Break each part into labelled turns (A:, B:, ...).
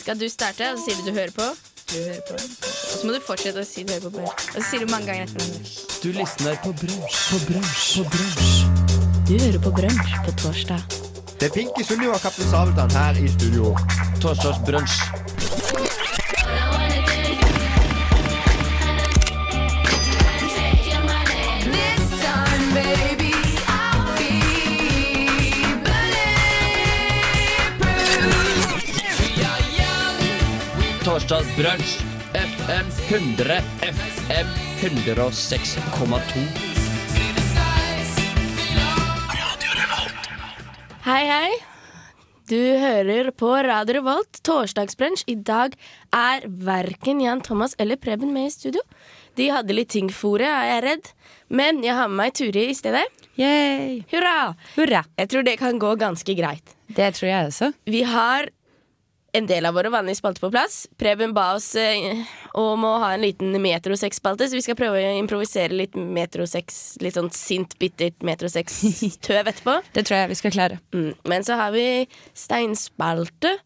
A: skal du starte, og så sier du du hører på. Du hører på. Og så må du fortsette å si du hører på. brunsj. Og så sier du mange ganger etter hverandre.
B: Du lysner på brunsj, på brunsj, på brunsj.
A: Du hører på Brunsj på torsdag.
C: Det er Pinky Sunniva og Kaptein Sabeltann her i studio.
B: Torsdagsbrunsj. Torsdagsbrunsj. FM 100, FM 106,2.
A: Hei, hei. Du hører på Radio Revolt, torsdagsbrunsj. I dag er verken Jan Thomas eller Preben med i studio. De hadde litt ting for er jeg redd. Men jeg har med meg Turi i stedet.
D: Yay!
A: Hurra!
D: Hurra!
A: Jeg tror det kan gå ganske greit.
D: Det tror jeg også.
A: Vi har en del av våre vanlige spalter på plass. Preben ba oss eh, om å ha en liten Metro 6-spalte, så vi skal prøve å improvisere litt metrosex, litt sånn sint, bittert Metro 6-tøv etterpå.
D: Det tror jeg vi skal klare.
A: Mm. Men så har vi steinspalte,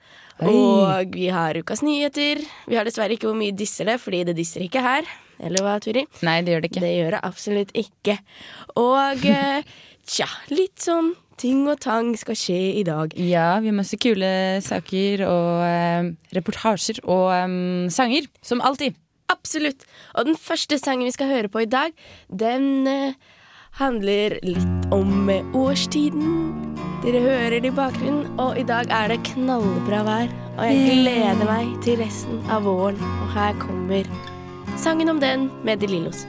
A: og vi har ukas nyheter. Vi har dessverre ikke hvor mye disser det, fordi det disser ikke her. Eller hva, Turi?
D: Nei, det gjør det ikke.
A: Det gjør det absolutt ikke. Og eh, tja, litt sånn ting og tang skal skje i dag.
D: Ja, vi har masse kule saker og eh, reportasjer og eh, sanger. Som alltid.
A: Absolutt. Og den første sangen vi skal høre på i dag, den eh, handler litt om eh, årstiden. Dere hører det i bakgrunnen, og i dag er det knallbra vær. Og jeg gleder meg til resten av våren. Og her kommer sangen om den med De Lillos.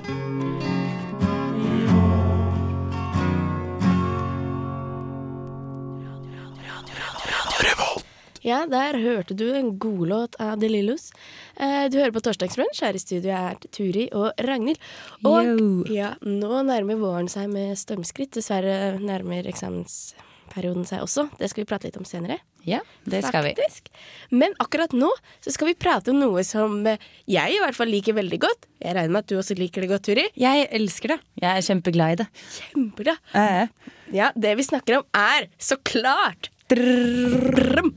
A: Ja, der hørte du en godlåt av De Lillos. Eh, du hører på Torsdagsbrunsj. Her i studio er Turi og Ragnhild. Og ja, nå nærmer våren seg med stormskritt. Dessverre nærmer eksamensperioden seg også. Det skal vi prate litt om senere.
D: Ja, det skal vi.
A: Men akkurat nå så skal vi prate om noe som eh, jeg i hvert fall liker veldig godt. Jeg regner med at du også liker det godt, Turi.
D: Jeg elsker det. Jeg er kjempeglad i det.
A: Kjempeglad.
D: Eh.
A: Ja, det vi snakker om er så klart Drrrrrrm.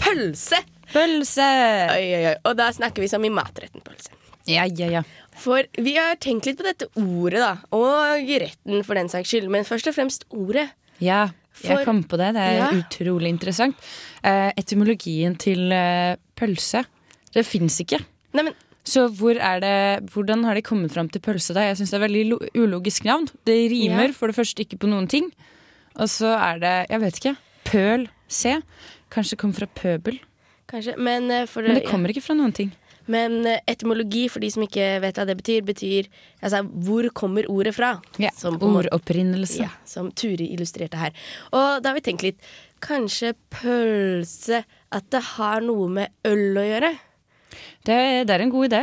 A: Pølse.
D: Pølse!
A: Oi, oi, oi. Og da snakker vi som i matretten pølse.
D: Ja, ja, ja.
A: For vi har tenkt litt på dette ordet, da. Og retten, for den saks skyld. Men først og fremst ordet.
D: Ja, jeg kom på det. Det er
A: Ja.
D: utrolig interessant. Eh, etymologien til eh, pølse, det fins ikke.
A: Nei, men
D: Så hvor det, hvordan har de kommet fram til pølse? da? Jeg syns det er veldig ulogisk navn. Det rimer
A: Ja.
D: for det første ikke på noen ting. Og så er det, jeg vet ikke, pøl C. Kanskje det kommer fra pøbel.
A: kanskje. Men, eh, for
D: Men det kommer ikke fra noen ting.
A: men eh, etymologi, for de som ikke vet hva det betyr, betyr altså hvor kommer ordet fra?
D: Ja,
A: Som
D: Ordopprinnelse.
A: Ja, som Turi illustrerte her. Og da har vi tenkt litt Kanskje pølse At det har noe med øl å gjøre?
D: Det, det er en god idé.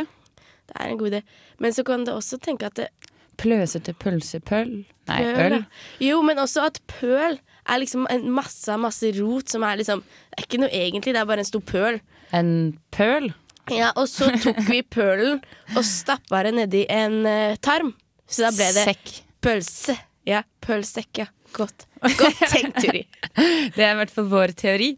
A: Det er en god idé. Men så kan du også tenke at det
D: Pløsete pølsepøl. Nei,
A: Pøl,
D: øl.
A: Jo, men også at pøl er liksom en masse masse rot som er liksom Det er ikke noe egentlig, det er bare en stor pøl.
D: En pøl.
A: Ja, Og så tok vi pølen og stappa det nedi en uh, tarm. Så da ble det
D: Sekk.
A: pølse. Ja, pølsekk, ja. Godt. Godt tenkt, Turi.
D: Det er i hvert fall vår teori.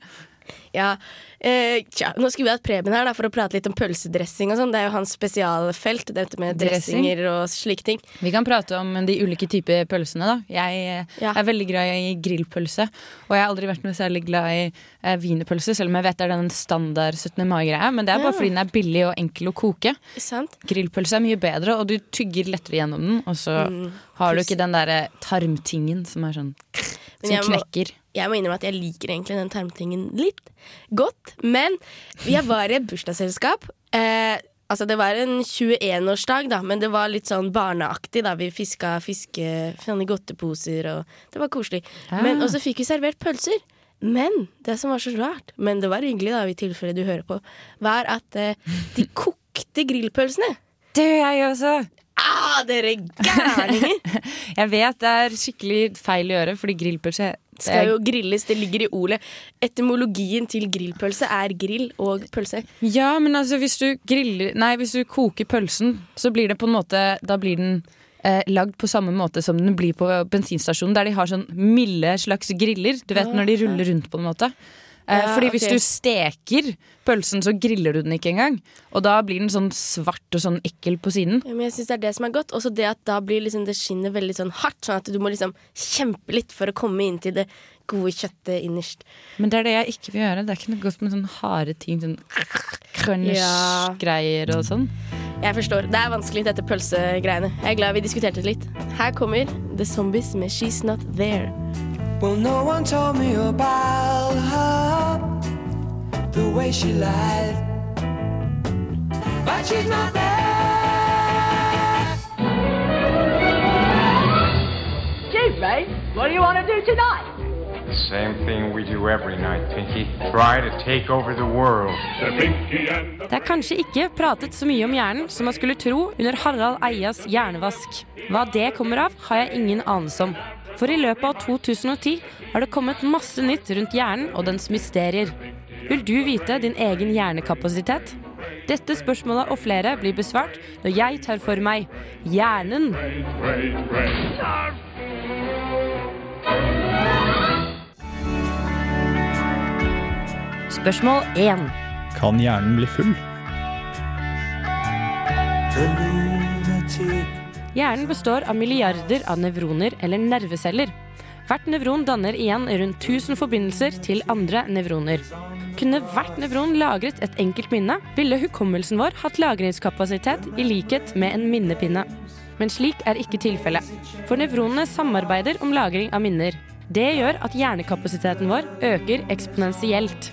A: Ja, eh, tja, Nå skulle vi hatt Preben her da, for å prate litt om pølsedressing. og sånn Det er jo hans spesialfelt, dette med
D: Dressing?
A: dressinger og slike ting.
D: Vi kan prate om de ulike typer pølsene. da Jeg eh,
A: Ja.
D: er veldig glad i grillpølse. Og jeg har aldri vært noe særlig glad i eh, wienerpølse, selv om jeg vet det er den standard 17. mai-greia. Men det er bare
A: Ja.
D: fordi den er billig og enkel å koke.
A: Sant?
D: Grillpølse er mye bedre, og du tygger lettere gjennom den. Og så
A: Mm.
D: har du ikke den derre tarmtingen som er sånn Som
A: knekker. må-. Jeg må innrømme at jeg liker egentlig den tarmtingen litt godt. Men jeg var i et bursdagsselskap. Eh, altså det var en 21-årsdag, da, men det var litt sånn barneaktig. da Vi fiska fiske godteposer, og det var koselig.
D: Ah.
A: Men, og så fikk vi servert pølser. Men det som var så rart, men det var hyggelig, da, i tilfelle du hører på, var at eh, de kokte grillpølsene.
D: Det gjør jeg også!
A: Ah, dere gærninger!
D: Jeg vet det er skikkelig feil å gjøre, fordi grillpølse
A: Skal jo grilles, det ligger i ordet. Etymologien til grillpølse er grill og pølse.
D: Ja, men altså hvis du griller Nei, hvis du koker pølsen, så blir det på en måte Da blir den eh, lagd på samme måte som den blir på bensinstasjonen, der de har sånn milde slags griller. Du vet når de ruller rundt på en måte. Eh,
A: Ja,
D: fordi hvis
A: okay.
D: du steker pølsen, så griller du den ikke engang. Og da blir den sånn svart og sånn ekkel på siden.
A: Ja, Men jeg synes det er det som er godt. Også det at da blir liksom det skinnet veldig sånn hardt, sånn at du må liksom kjempe litt for å komme inn til det gode kjøttet innerst.
D: Men det er det jeg ikke vil gjøre. Det er ikke noe godt med sånne harde ting. Sånn crunch-greier og sånn.
A: Jeg forstår. Det er vanskelig, dette pølsegreiene. Jeg er glad vi diskuterte det litt. Her kommer The Zombies med She's Not There.
B: Well, no one told me about her, the way she lied. But she's not there.
E: Chief Ray, what do you want to do tonight?
F: Same thing we do every night, Pinky. Try to take over the world.
G: Det er kanskje ikke pratet så mye om hjernen som man skulle tro under Harald Eias hjernevask. Hva det kommer av, har jeg ingen anelse om. For i løpet av 2010 har det kommet masse nytt rundt hjernen og dens mysterier. Vil du vite din egen hjernekapasitet? Dette spørsmålet og flere blir besvart når jeg tar for meg hjernen. Spørsmål 1.
H: Kan hjernen bli full?
G: Hjernen består av milliarder av nevroner eller nerveceller. Hvert nevron danner igjen rundt 1000 forbindelser til andre nevroner. Kunne hvert nevron lagret et enkelt minne, ville hukommelsen vår hatt lagringskapasitet i likhet med en minnepinne. Men slik er ikke tilfellet. For nevronene samarbeider om lagring av minner. Det gjør at hjernekapasiteten vår øker eksponentielt.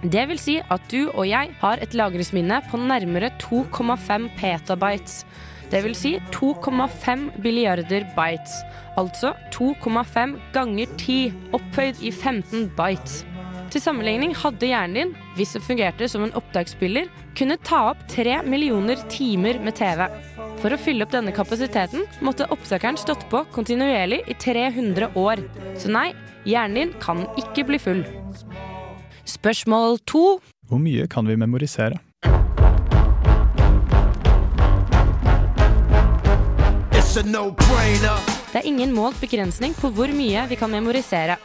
G: Det vil si at du og jeg har et lagringsminne på nærmere 2,5 petabytes. Det vil si 2,5 billiarder bytes. Altså 2,5 ganger 10 opphøyd i 15 bytes. Til sammenligning hadde hjernen din, hvis det fungerte som en opptaksspiller, kunne ta opp 3 millioner timer med TV. For å fylle opp denne kapasiteten måtte opptakeren stått på kontinuerlig i 300 år. Så nei, hjernen din kan ikke bli full. Spørsmål to.
H: Hvor mye kan vi memorisere?
G: Det er ingen målt begrensning på hvor mye vi kan memorisere.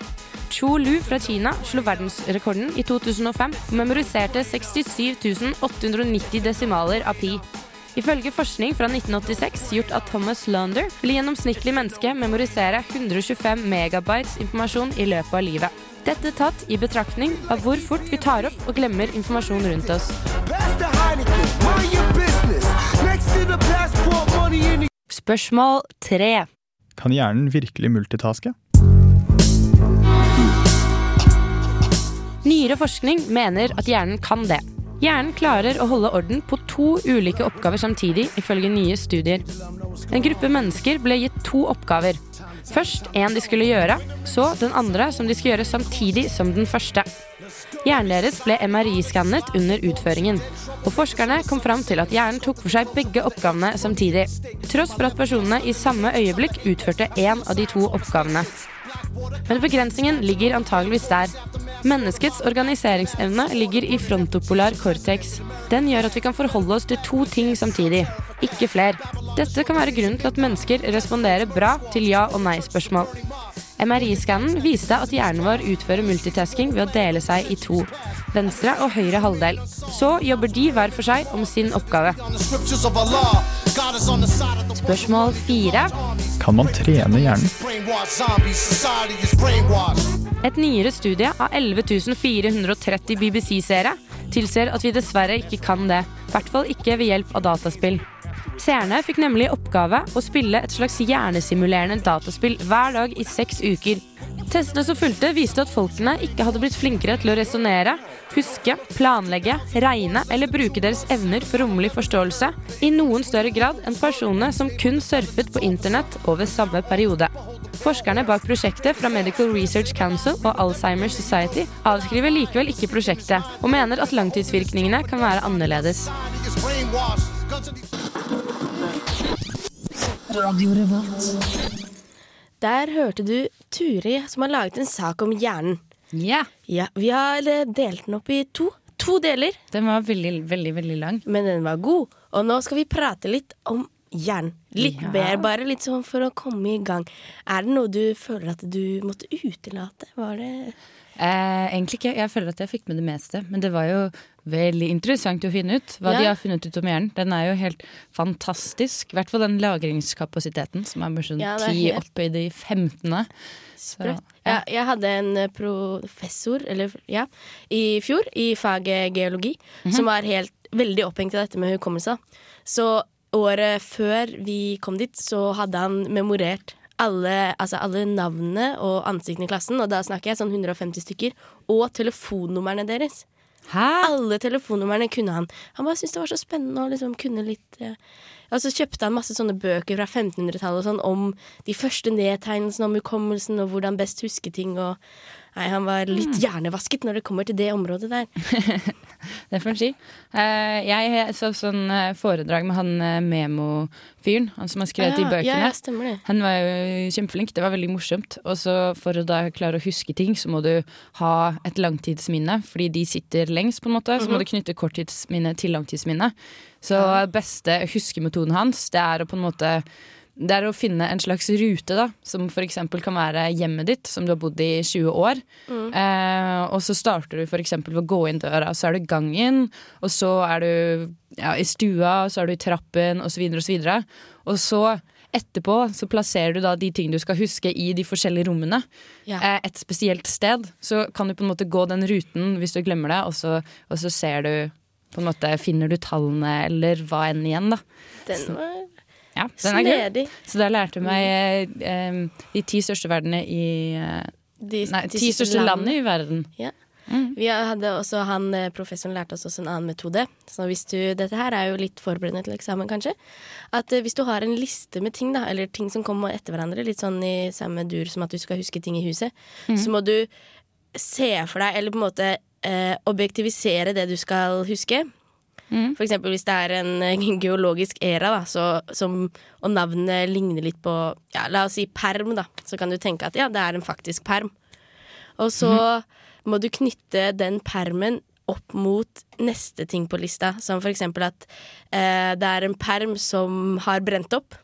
G: Chu Lu fra Kina slo verdensrekorden i 2005 og memoriserte 67 890 desimaler av pi. Ifølge forskning fra 1986 gjort av Thomas Lander vil gjennomsnittlig menneske memorisere 125 megabytes informasjon i løpet av livet. Dette tatt i betraktning av hvor fort vi tar opp og glemmer informasjon rundt oss. Spørsmål tre.
H: Kan hjernen virkelig multitaske?
G: Nyere forskning mener at hjernen kan det. Hjernen klarer å holde orden på to ulike oppgaver samtidig, ifølge nye studier. En gruppe mennesker ble gitt to oppgaver. Først en de skulle gjøre, så den andre som de skulle gjøre samtidig som den første. Hjernen deres ble MRI-skannet under utføringen, og forskerne kom fram til at hjernen tok for seg begge oppgavene samtidig, tross for at personene i samme øyeblikk utførte én av de to oppgavene. Men begrensningen ligger antageligvis der. Menneskets organiseringsevne ligger i frontopolar cortex. Den gjør at vi kan forholde oss til to ting samtidig, ikke fler. Dette kan være grunnen til at mennesker responderer bra til ja- og nei-spørsmål. MRI-skannen viste at hjernen vår utfører multitasking ved å dele seg i to. Venstre og høyre halvdel. Så jobber de hver for seg om sin oppgave. Spørsmål fire.
H: Kan man trene hjernen?
G: Et nyere studie av 11.430 BBC-seere tilsier at vi dessverre ikke kan det. I hvert fall ikke ved hjelp av dataspill. Seerne fikk nemlig i oppgave å spille et slags hjernesimulerende dataspill hver dag i seks uker. Testene som fulgte, viste at folkene ikke hadde blitt flinkere til å resonnere, huske, planlegge, regne eller bruke deres evner for rommelig forståelse i noen større grad enn personene som kun surfet på internett over samme periode. Forskerne bak prosjektet fra Medical Research Council og Alzheimer Society avskriver likevel ikke prosjektet, og mener at langtidsvirkningene kan være annerledes.
B: In the-
A: Der hørte du Turi som har laget en sak om hjernen.
D: Ja,
A: Ja, Vi har eh, delt den opp i to. To deler,
D: Den var veldig, veldig, veldig lang.
A: men den var god. Og nå skal vi prate litt om hjernen. Litt
D: Ja.
A: mer, bare litt sånn for å komme i gang. Er det noe du føler at du måtte utelate? Var det
D: Eh, egentlig ikke. Jeg føler at jeg fikk med det meste. Men det var jo veldig interessant å finne ut hva
A: Ja.
D: de har funnet ut om hjernen. Den er jo helt fantastisk. I hvert fall den lagringskapasiteten, som er bare sånn
A: Ja,
D: 10
A: helt-
D: oppe i de 15. Så, ja.
A: Ja, jeg hadde en eh, professor eller, ja, i fjor i faget geologi
D: Mhm.
A: som var helt veldig opphengt i dette med hukommelse. Så året før vi kom dit, så hadde han memorert alle, altså alle navnene og ansiktene i klassen, og da snakker jeg sånn 150 stykker, og telefonnumrene deres.
D: Hæ?
A: Alle telefonnumrene kunne han. Han bare syntes det var så spennende å liksom kunne litt eh. Og så kjøpte han masse sånne bøker fra 1500-tallet sånn om de første nedtegnelsene om hukommelsen og hvordan best huske ting og Nei, han var litt hjernevasket når det kommer til det området der.
D: Det får en si. Eh, jeg så sånn eh, foredrag med han eh, Memo-fyren, han som har skrevet de
A: Ja,
D: bøkene.
A: Ja, ja, stemmer det.
D: Han var jo kjempeflink. Det var veldig morsomt. Og så for å da klare å huske ting, så må du ha et langtidsminne, fordi de sitter lengst, på en måte. Så må du knytte korttidsminne til langtidsminne. Så beste huskemetoden hans, det er å på en måte det er å finne en slags rute, da, som f.eks. kan være hjemmet ditt, som du har bodd i 20 år. Eh, og så starter du f.eks. ved å gå inn døra, så er du gangen, og så er du ja, i stua, så er du i trappen, osv., osv. Og så etterpå så plasserer du da de ting du skal huske i de forskjellige rommene.
A: Ja.
D: Eh, et spesielt sted. Så kan du på en måte gå den ruten hvis du glemmer det, og så, og så ser du på en måte, Finner du tallene, eller hva enn igjen, da.
A: Den var
D: Ja, den er Snedig.
A: snedig.
D: Så da lærte hun meg eh, eh, de ti største verdene i eh,
A: De,
D: Nei, ti største landene i verden.
A: Ja. Vi hadde også, han eh, Professoren lærte oss også en annen metode. Så hvis du, Dette her er jo litt forberedende til eksamen, kanskje. At Hvis du har en liste med ting, da, eller ting som kommer etter hverandre, litt sånn i samme dur som at du skal huske ting i huset, så må du se for deg, eller på en måte eh, objektivisere det du skal huske. For eksempel hvis det er en eh, geologisk era, da, så, som, og navnet ligner litt på ja, La oss si perm, da. Så kan du tenke at ja, det er en faktisk perm. Og så må du knytte den permen opp mot neste ting på lista. Som for eksempel at eh, det er en perm som har brent opp.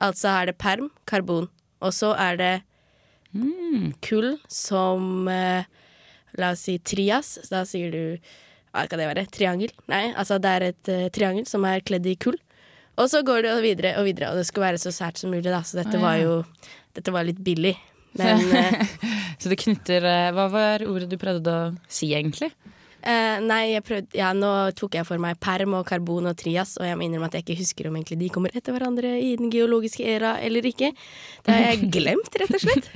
A: Altså er det perm, karbon. Og så er det kull som eh, La oss si trias. Så da sier du Hva kan det være? Triangel? Nei, altså det er et uh, triangel som er kledd i kull. Og så går det videre og videre, og det skulle være så sært som mulig, da. Så dette var jo Dette var litt billig. Men eh,
D: Så det knytter eh, Hva var ordet du prøvde å si, egentlig?
A: Uh, nei, jeg prøvde, ja, nå tok jeg for meg perm og karbon og trias, og jeg må innrømme at jeg ikke husker om egentlig de kommer etter hverandre i den geologiske era eller ikke. Det har jeg glemt, rett og slett.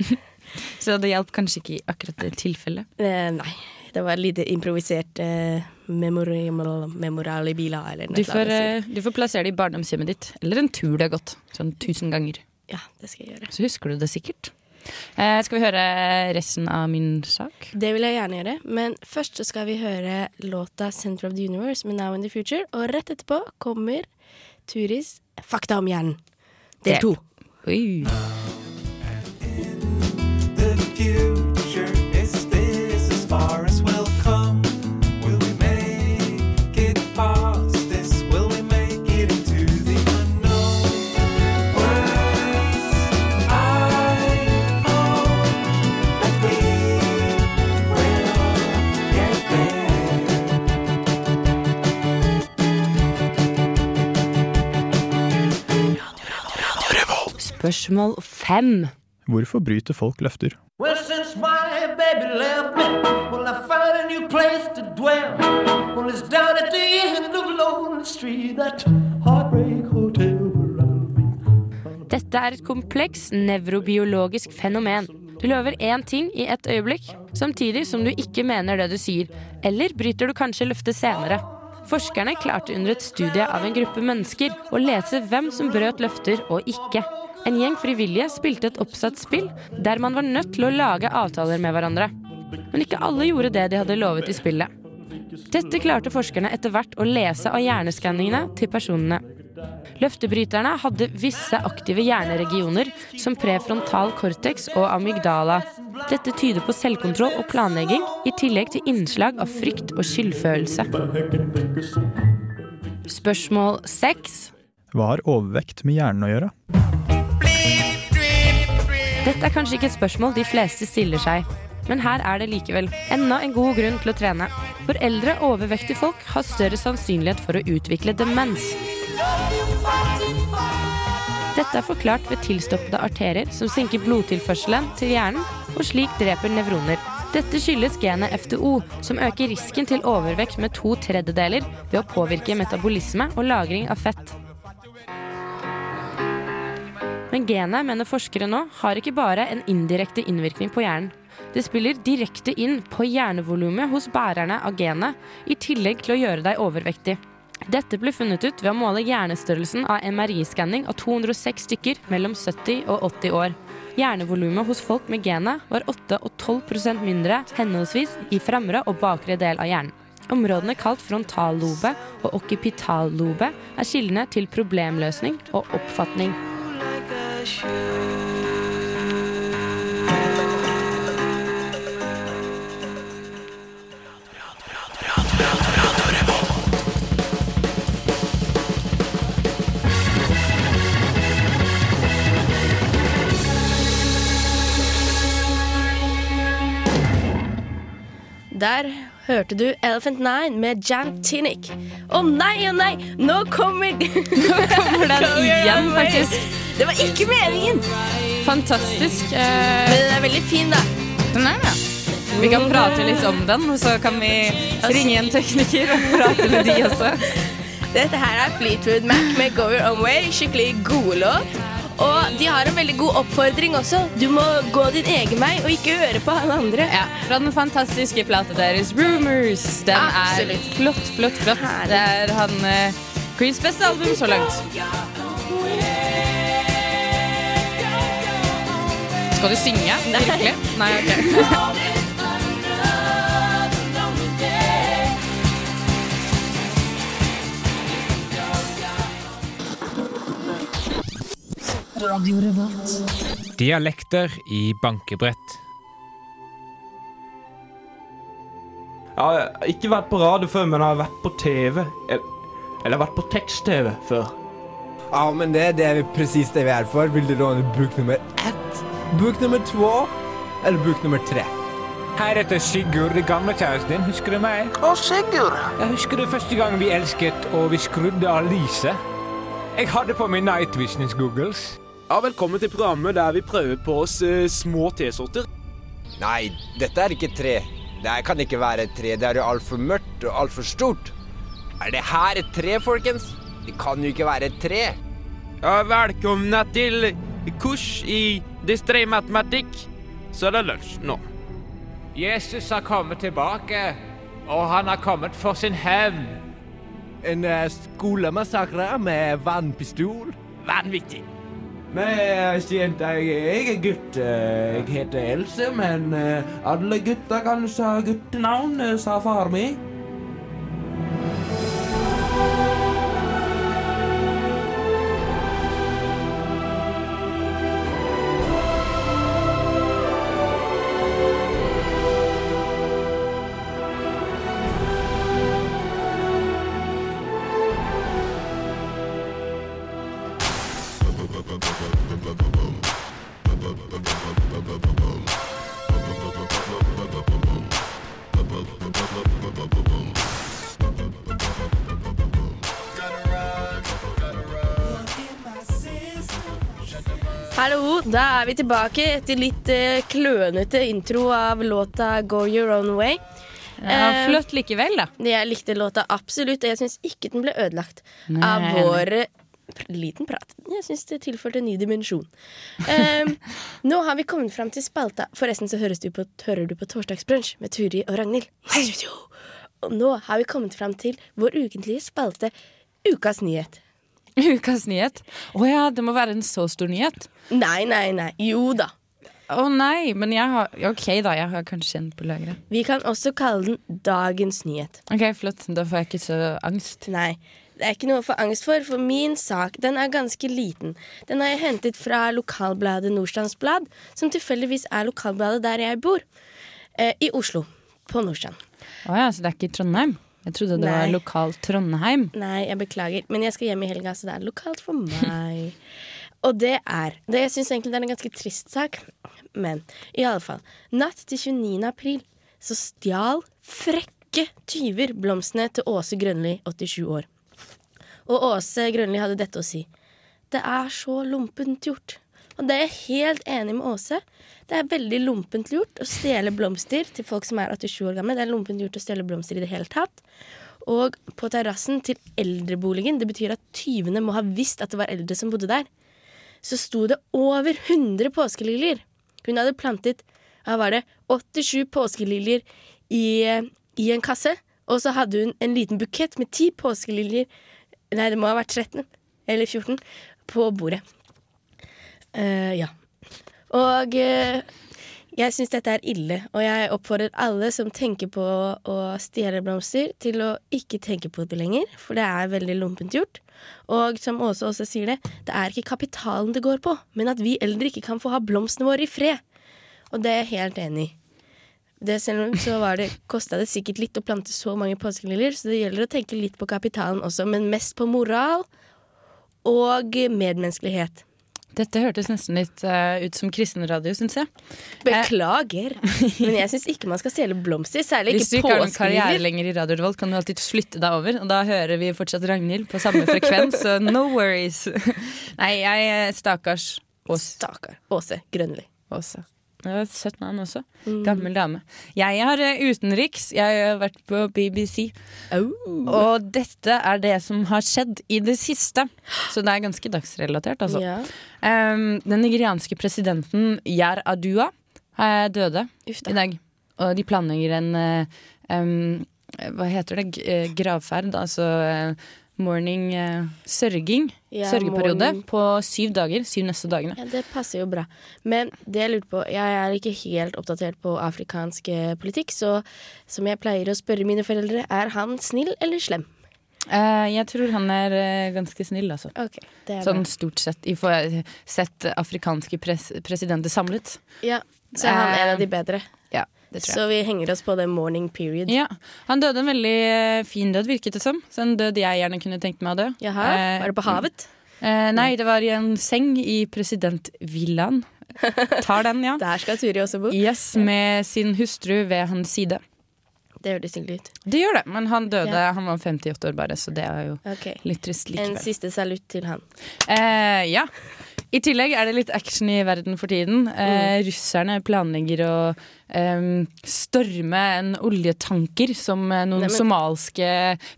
D: Så det hjalp kanskje ikke i akkurat det tilfellet.
A: Uh, nei, det var litt improvisert eh, memori, biler eller
D: Du får,
A: sånt.
D: eh, du får plassere det i barndomshjemmet ditt, eller en tur det har gått, sånn tusen ganger.
A: Ja, det skal jeg gjøre.
D: Så husker du det sikkert. Eh, skal vi høre resten av min sak?
A: Det vil jeg gjerne gjøre, men først så skal vi høre låta 'Center of the Universe' med Now and the Future, og rett etterpå kommer Turis 'Fakta om hjernen'. Del
D: Det-
A: to.
D: Oi.
B: The future
G: Spørsmål fem.
H: Hvorfor bryter folk løfter?
C: Well, since my baby left me, well, I found a new place to dwell. Well, it's down at the end of Lonely Street, that heartbreak hotel where I'll be.
G: Dette er et kompleks nevrobiologisk fenomen. Du lover én ting i et øyeblikk, samtidig som du ikke mener det du sier. Eller bryter du kanskje løftet senere. Forskerne klarte under et studie av en gruppe mennesker å lese hvem som brøt løfter og ikke. En gjeng frivillige spilte et oppsatt spill der man var nødt til å lage avtaler med hverandre. Men ikke alle gjorde det de hadde lovet i spillet. Dette klarte forskerne etter hvert å lese av hjerneskanningene til personene. Løftebryterne hadde visse aktive hjerneregioner som prefrontal cortex og amygdala. Dette tyder på selvkontroll og planlegging, i tillegg til innslag av frykt og skyldfølelse. Spørsmål seks.
H: Hva har overvekt med hjernen å gjøre?
G: Dette er kanskje ikke et spørsmål de fleste stiller seg. men her er det likevel enda en god grunn til å trene. For eldre, overvektige folk har større sannsynlighet for å utvikle demens. Dette er forklart ved tilstoppede arterer som senker blodtilførselen til hjernen, og slik dreper nevroner. Dette skyldes genet FTO, som øker risken til overvekt med to tredjedeler ved å påvirke metabolisme og lagring av fett. Men genet, mener forskere nå, har ikke bare en indirekte innvirkning på hjernen. Det spiller direkte inn på hjernevolumet hos bærerne av genet, i tillegg til å gjøre deg overvektig. Dette ble funnet ut ved å måle hjernestørrelsen av MRI-skanning av 206 stykker mellom 70 og 80 år. Hjernevolumet hos folk med genet var 8 og 12% mindre henholdsvis i fremre og bakre del av hjernen. Områdene kalt frontallobe og okkipitallobe er kildene til problemløsning og oppfatning.
A: Der hørte du Elephant Nine med Jan Tinnick. Å nei, å nei, nå kommer
D: Kommer den igjen, faktisk.
A: Det var ikke meningen!
D: Fantastisk.
A: Men
D: Eh,
A: den er veldig fin, da.
D: den er det. Vi kan prate litt om den, og så kan vi ringe en tekniker og prate med de også.
A: Dette her er Fleetwood Mac med Go Your Own Way. Skikkelig gode låt. Og de har en veldig god oppfordring også. Du må gå din egen vei og ikke høre på alle andre.
D: Ja, Fra den fantastiske plata deres Rumors. Den
A: Absolutt.
D: er flott, flott, flott. Det er han uh, Creeds beste album så langt. Skal du synge? Virkelig? Nei, ok.
I: Dialekter i bankebrett.
J: Jeg har ikke vært på radio før, men jeg har vært på TV. Eller, eller vært på tekst-TV før.
K: Ja, men det, det er presis det vi er for. Vil du låne bok nummer ett, bok nummer to eller bok nummer tre?
I: Hei, dette er Sigurd, den gamle kjæresten din. Husker du meg?
C: Å, Sigurd!
I: Jeg husker det første gang vi elsket, og vi skrudde av lyset. Jeg hadde på meg Night Visions-googles.
J: Ja, Velkommen til programmet der vi prøver på oss eh, små T-sorter.
K: Nei, dette er ikke tre. Det her kan ikke være et tre. Det er jo altfor mørkt og altfor stort. Er det her et tre, folkens? Det kan jo ikke være et tre.
J: Ja, velkomne til kurs i distré-matematikk. Så er det lunsj nå.
I: Jesus har kommet tilbake, og han har kommet for sin hevn.
K: En uh, skolemassakre med vannpistol.
J: Vanvittig. Nei, jente, jeg, jeg er gutt. eh, Jeg heter Else, men eh, alle gutter kan ha guttenavn, eh, sa far mi.
A: Da er vi tilbake etter litt eh, klønete intro av låta Go Your Own Way.
D: Ja,
A: Eh,
D: flott likevel, da.
A: Jeg likte låta absolutt, og jeg syns ikke den ble ødelagt
D: Nei,
A: av vår eh, liten prat. Jeg syns det tilførte en ny dimensjon. Um, nå har vi kommet fram til spalta. Forresten så høres du på, hører du på Torsdagsbrunsj med Turi og Ragnhild. Og nå har vi kommet fram til vår ukentlige spalte Ukas nyhet.
D: Ukas nyhet. Å ja, det må være en så stor nyhet.
A: Nei, nei, nei. Jo da.
D: Å nei, men jeg har OK, da. Jeg har kanskje en på lageret.
A: Vi kan også kalle den Dagens nyhet.
D: OK, flott. Da får jeg ikke så angst.
A: Nei, det er ikke noe å få angst for, for min sak den er ganske liten. Den har jeg hentet fra lokalbladet Nordstrands Blad, som tilfeldigvis er lokalbladet der jeg bor. Eh, I Oslo. På Nordstrand.
D: Å ja, så det er ikke i Trondheim? Jeg trodde det var lokalt Trondheim.
A: Nei, jeg beklager, men jeg skal hjem i helga, så det er lokalt for meg. Og det er det, Jeg syns egentlig det er en ganske trist sak. men i alle fall. Natt til 29. april så stjal frekke tyver blomstene til Åse Grønli, 87 år. Og Åse Grønli hadde dette å si. Det er så lompent gjort. Og det er jeg helt enig med Åse. Det er veldig lompent gjort å stjele blomster til folk som er 87 år gamle. Det er lompent gjort å stjele blomster i det hele tatt. Og på terrassen til eldreboligen, det betyr at tyvene må ha visst at det var eldre som bodde der, så sto det over 100 påskeliljer. Hun hadde plantet her var det, 87 påskeliljer i, i en kasse. Og så hadde hun en liten bukett med 10 påskeliljer Nei, det må ha vært 13 eller 14 på bordet. Eh, ja. Og uh, jeg syns dette er ille, og jeg oppfordrer alle som tenker på å stjele blomster, til å ikke tenke på det lenger, for det er veldig lompent gjort. Og som Åse også sier det, det er ikke kapitalen det går på, men at vi eldre ikke kan få ha blomstene våre i fred. Og det er jeg helt enig i. Det selv om så var det, kosta det sikkert litt å plante så mange påskeliljer, så det gjelder å tenke litt på kapitalen også, men mest på moral og medmenneskelighet.
D: Dette hørtes nesten litt uh, ut som kristenradio, syns jeg.
A: Beklager, men jeg syns ikke man skal stjele blomster. Særlig
D: Hvis du
A: ikke
D: ikke har noen karriere lenger i Radio Revolt, kan du alltid flytte deg over. Og da hører vi fortsatt Ragnhild på samme frekvens, så no worries. Nei, jeg eh, Stakkars Åse.
A: Stakkar. Åse Grønli.
D: Åse. Det var et søtt navn også. Gammel dame. Jeg har eh, utenriks. Jeg har vært på BBC. Og dette er det som har skjedd i det siste. Så det er ganske dagsrelatert, altså.
A: Yeah.
D: Um, den nigerianske presidenten Yer Adua eh, døde
A: Ufta.
D: i dag. Og de planlegger en um, Hva heter det? Gravferd. Altså morning uh, sørging.
A: Ja,
D: Sørgeperiode
A: morning.
D: på syv dager. Syv neste dagene.
A: Ja, det passer jo bra. Men det jeg lurte på Jeg er ikke helt oppdatert på afrikansk eh, politikk, så som jeg pleier å spørre mine foreldre, er han snill eller slem?
D: Uh, jeg tror han er uh, ganske snill, altså.
A: Okay, det er
D: Sånn
A: bra.
D: stort sett. I får sett afrikanske pres presidenter samlet.
A: Ja, så er han en av de bedre. Så vi henger oss på det morning period.
D: Ja, Han døde en veldig eh, fin død, virket det som. Så en død jeg gjerne kunne tenkt meg å dø.
A: Jaha,
D: Eh,
A: Var det på havet?
D: Eh, nei, det var i en seng i presidentvillaen. Tar den, ja.
A: Der skal Turi også bo.
D: Yes, Med sin hustru ved hans side.
A: Det høres hyggelig ut.
D: Det gjør det, men han døde.
A: Ja.
D: Han var 58 år bare, så det er jo
A: okay.
D: litt trist likevel.
A: En siste salutt til han.
D: Eh, ja. I tillegg er det litt action i verden for tiden. Eh, Russerne planlegger å eh, storme en oljetanker som eh, noen
A: Nei, men-
D: somalske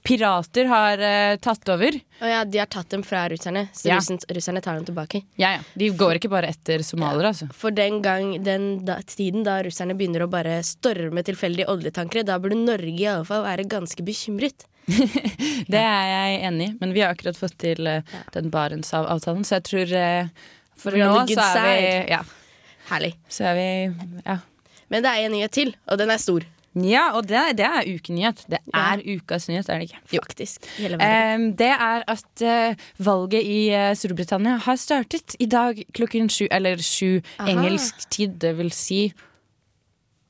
D: pirater har eh, tatt over.
A: Å ja, de har tatt dem fra russerne, så
D: Ja.
A: russen, russerne tar dem tilbake.
D: Ja, ja. De går ikke bare etter somalere, altså.
A: For den gang, den da, tiden da russerne begynner å bare storme tilfeldige oljetankere, da burde Norge i alle fall være ganske bekymret.
D: Det er jeg enig i, men vi har akkurat fått til uh, den Barentsavtalen, så jeg tror uh, For
A: We're
D: nå så er vi. Ja.
A: Herlig.
D: Så er vi Ja.
A: Men det er en nyhet til, og den er stor.
D: Ja, og det, det er ukenyhet. Det er ukas nyhet, er det ikke?
A: Faktisk. verden.
D: Det er at uh, valget i uh, Storbritannia har startet i dag klokken sju, eller sju
A: Aha.
D: engelsk tid, det vil si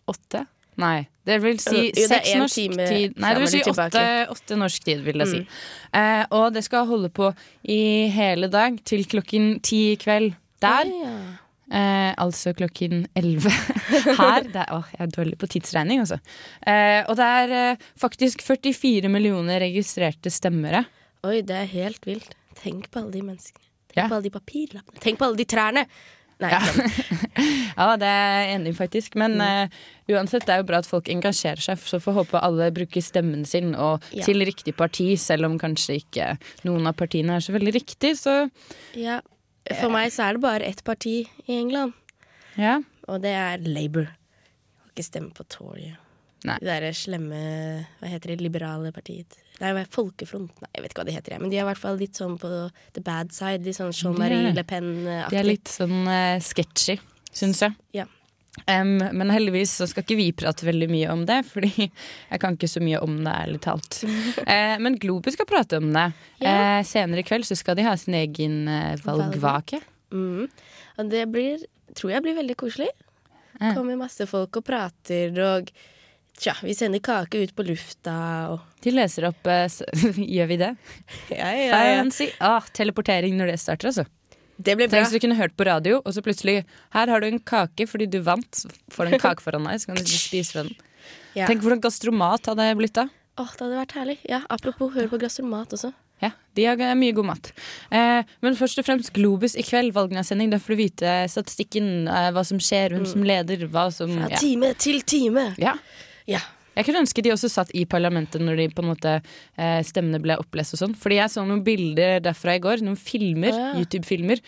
D: åtte? Nei, det vil si
A: er
D: seks norsk
A: time
D: tid. Nei, det vil si åtte, åtte norsk tid, vil jeg si.
A: Mm.
D: Eh, og det skal holde på i hele dag til klokken ti i kveld. Der.
A: Å, ja.
D: Eh, altså klokken 11 her. Er, åh, jeg er dårlig på tidsregning, altså. Eh, og det er eh, faktisk 44 millioner registrerte stemmere.
A: Oi, det er helt vilt. Tenk på alle de menneskene. Tenk
D: Ja.
A: på alle de papirlappene. Tenk på alle de trærne. Nei,
D: Ja. Ja, det er jeg enig i, faktisk. Men eh, uansett, det er jo bra at folk engasjerer seg. Så får håpe alle bruker stemmen sin og
A: Ja.
D: til riktig parti, selv om kanskje ikke noen av partiene er så veldig riktig. Så
A: ja. For meg så er det bare ett parti i England,
D: ja.
A: og det er Labour. Jeg har ikke stemme på Tory.
D: Nei.
A: Det derre slemme Hva heter det? Liberale partiet. Nei, Folkefront? Nei, jeg vet ikke hva de heter, men de er i hvert fall litt sånn på the bad side. Litt sånn Jean-Marie Le Pen-aktig.
D: De er litt sånn uh, sketchy, syns jeg.
A: Ja.
D: Um, men heldigvis så skal ikke vi prate veldig mye om det, fordi jeg kan ikke så mye om det, ærlig talt. uh, men Globus skal prate om det.
A: Ja.
D: Uh, senere i kveld så skal de ha sin egen eh, valgvake.
A: Mm. Og det blir, tror jeg blir veldig koselig. Kommer masse folk og prater, og tja, vi sender kake ut på lufta og
D: De leser opp eh, Gjør vi det?
A: Ja, ja, ja.
D: Fancy. Ah, teleportering når det starter, altså.
A: Det ble bra.
D: Tenk hvis du kunne hørt på radio, og så plutselig Her har du en kake fordi du vant. Får en kake foran deg, så kan du spise fra den.
A: Ja.
D: Tenk hvordan gastromat hadde blitt da.
A: Åh, det hadde vært herlig. Ja, Apropos høre på gastromat også.
D: Ja, de har mye god mat. Eh, men først og fremst Globus i kveld, valgnadsending. Da får du vite statistikken, eh, hva som skjer, hvem som leder, hva som
A: Fra
D: ja.
A: time til time.
D: Ja.
A: Ja.
D: Jeg kunne ønske de også satt i parlamentet når de på en måte eh, stemmene ble opplest og sånn. Fordi jeg så noen bilder derfra i går, noen filmer,
A: Å, ja.
D: YouTube-filmer.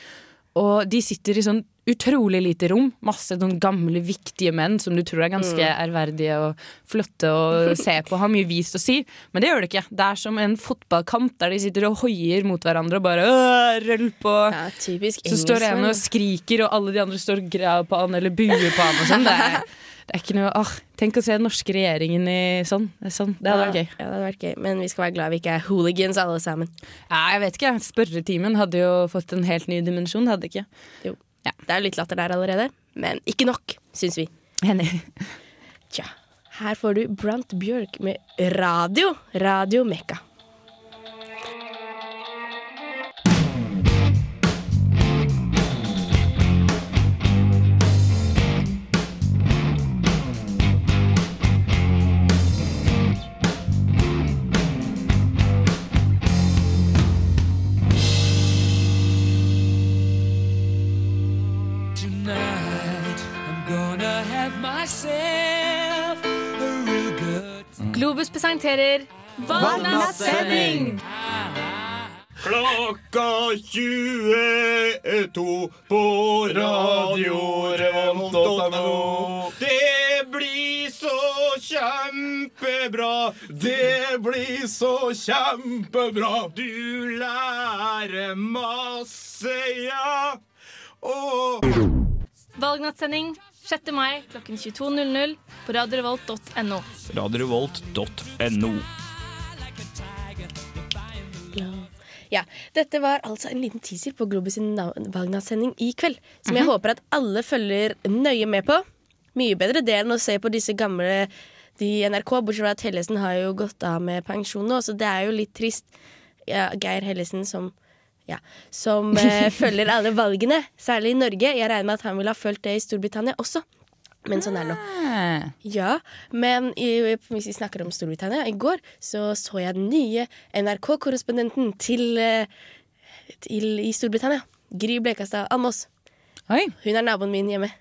D: Og de sitter i sånn utrolig lite rom. Masse sånn gamle, viktige menn som du tror er ganske
A: Mm.
D: ærverdige og flotte å se på. Har mye vist å si. Men det gjør det ikke. Det er som en fotballkamp der de sitter og hoier mot hverandre og bare «Åh, rølp og
A: Ja,
D: Så står en og skriker, og alle de andre står og graver på han eller buer på han og sånn. Det er, det er ikke noe åh, Tenk å se den norske regjeringen i sånn. Sånn. det hadde vært gøy.
A: Ja, det hadde vært gøy. Men vi skal være glad vi ikke er hooligans alle sammen.
D: Ja, jeg vet ikke. Spørretimen hadde jo fått en helt ny dimensjon, hadde ikke?
A: Jo. Det er jo litt latter der allerede, men ikke nok, syns vi.
D: Enig.
A: Tja. Her får du Brant Bjørk med radio. Radio Mekka.
L: Globus presenterer Valgnattsending!
M: Klokka 22 på radiorevolt.no. Det blir så kjempebra. Det blir så kjempebra. Du lærer masse, ja. Og
L: Valgnattsending 6. mai klokken 22.00 på radiorevolt.no.
H: Radiorevolt.no.
A: Ja, Dette var altså en liten teaser på Globus sin valgnattsending i kveld. Som jeg håper at alle følger nøye med på. Mye bedre det enn å se på disse gamle de NRK. Bortsett fra at Hellesen har jo gått av med pensjon nå, så det er jo litt trist. Ja, Geir Hellesen som ja, som eh, følger alle valgene, særlig i Norge. Jeg regner med at han ville ha følt det i Storbritannia også. Men sånn er det nå. Ja, men i, hvis vi snakker om Storbritannia, i går så så jeg den nye NRK-korrespondenten til, eh, til i Storbritannia. Gry Blekastad Almås. Hun er naboen min hjemme.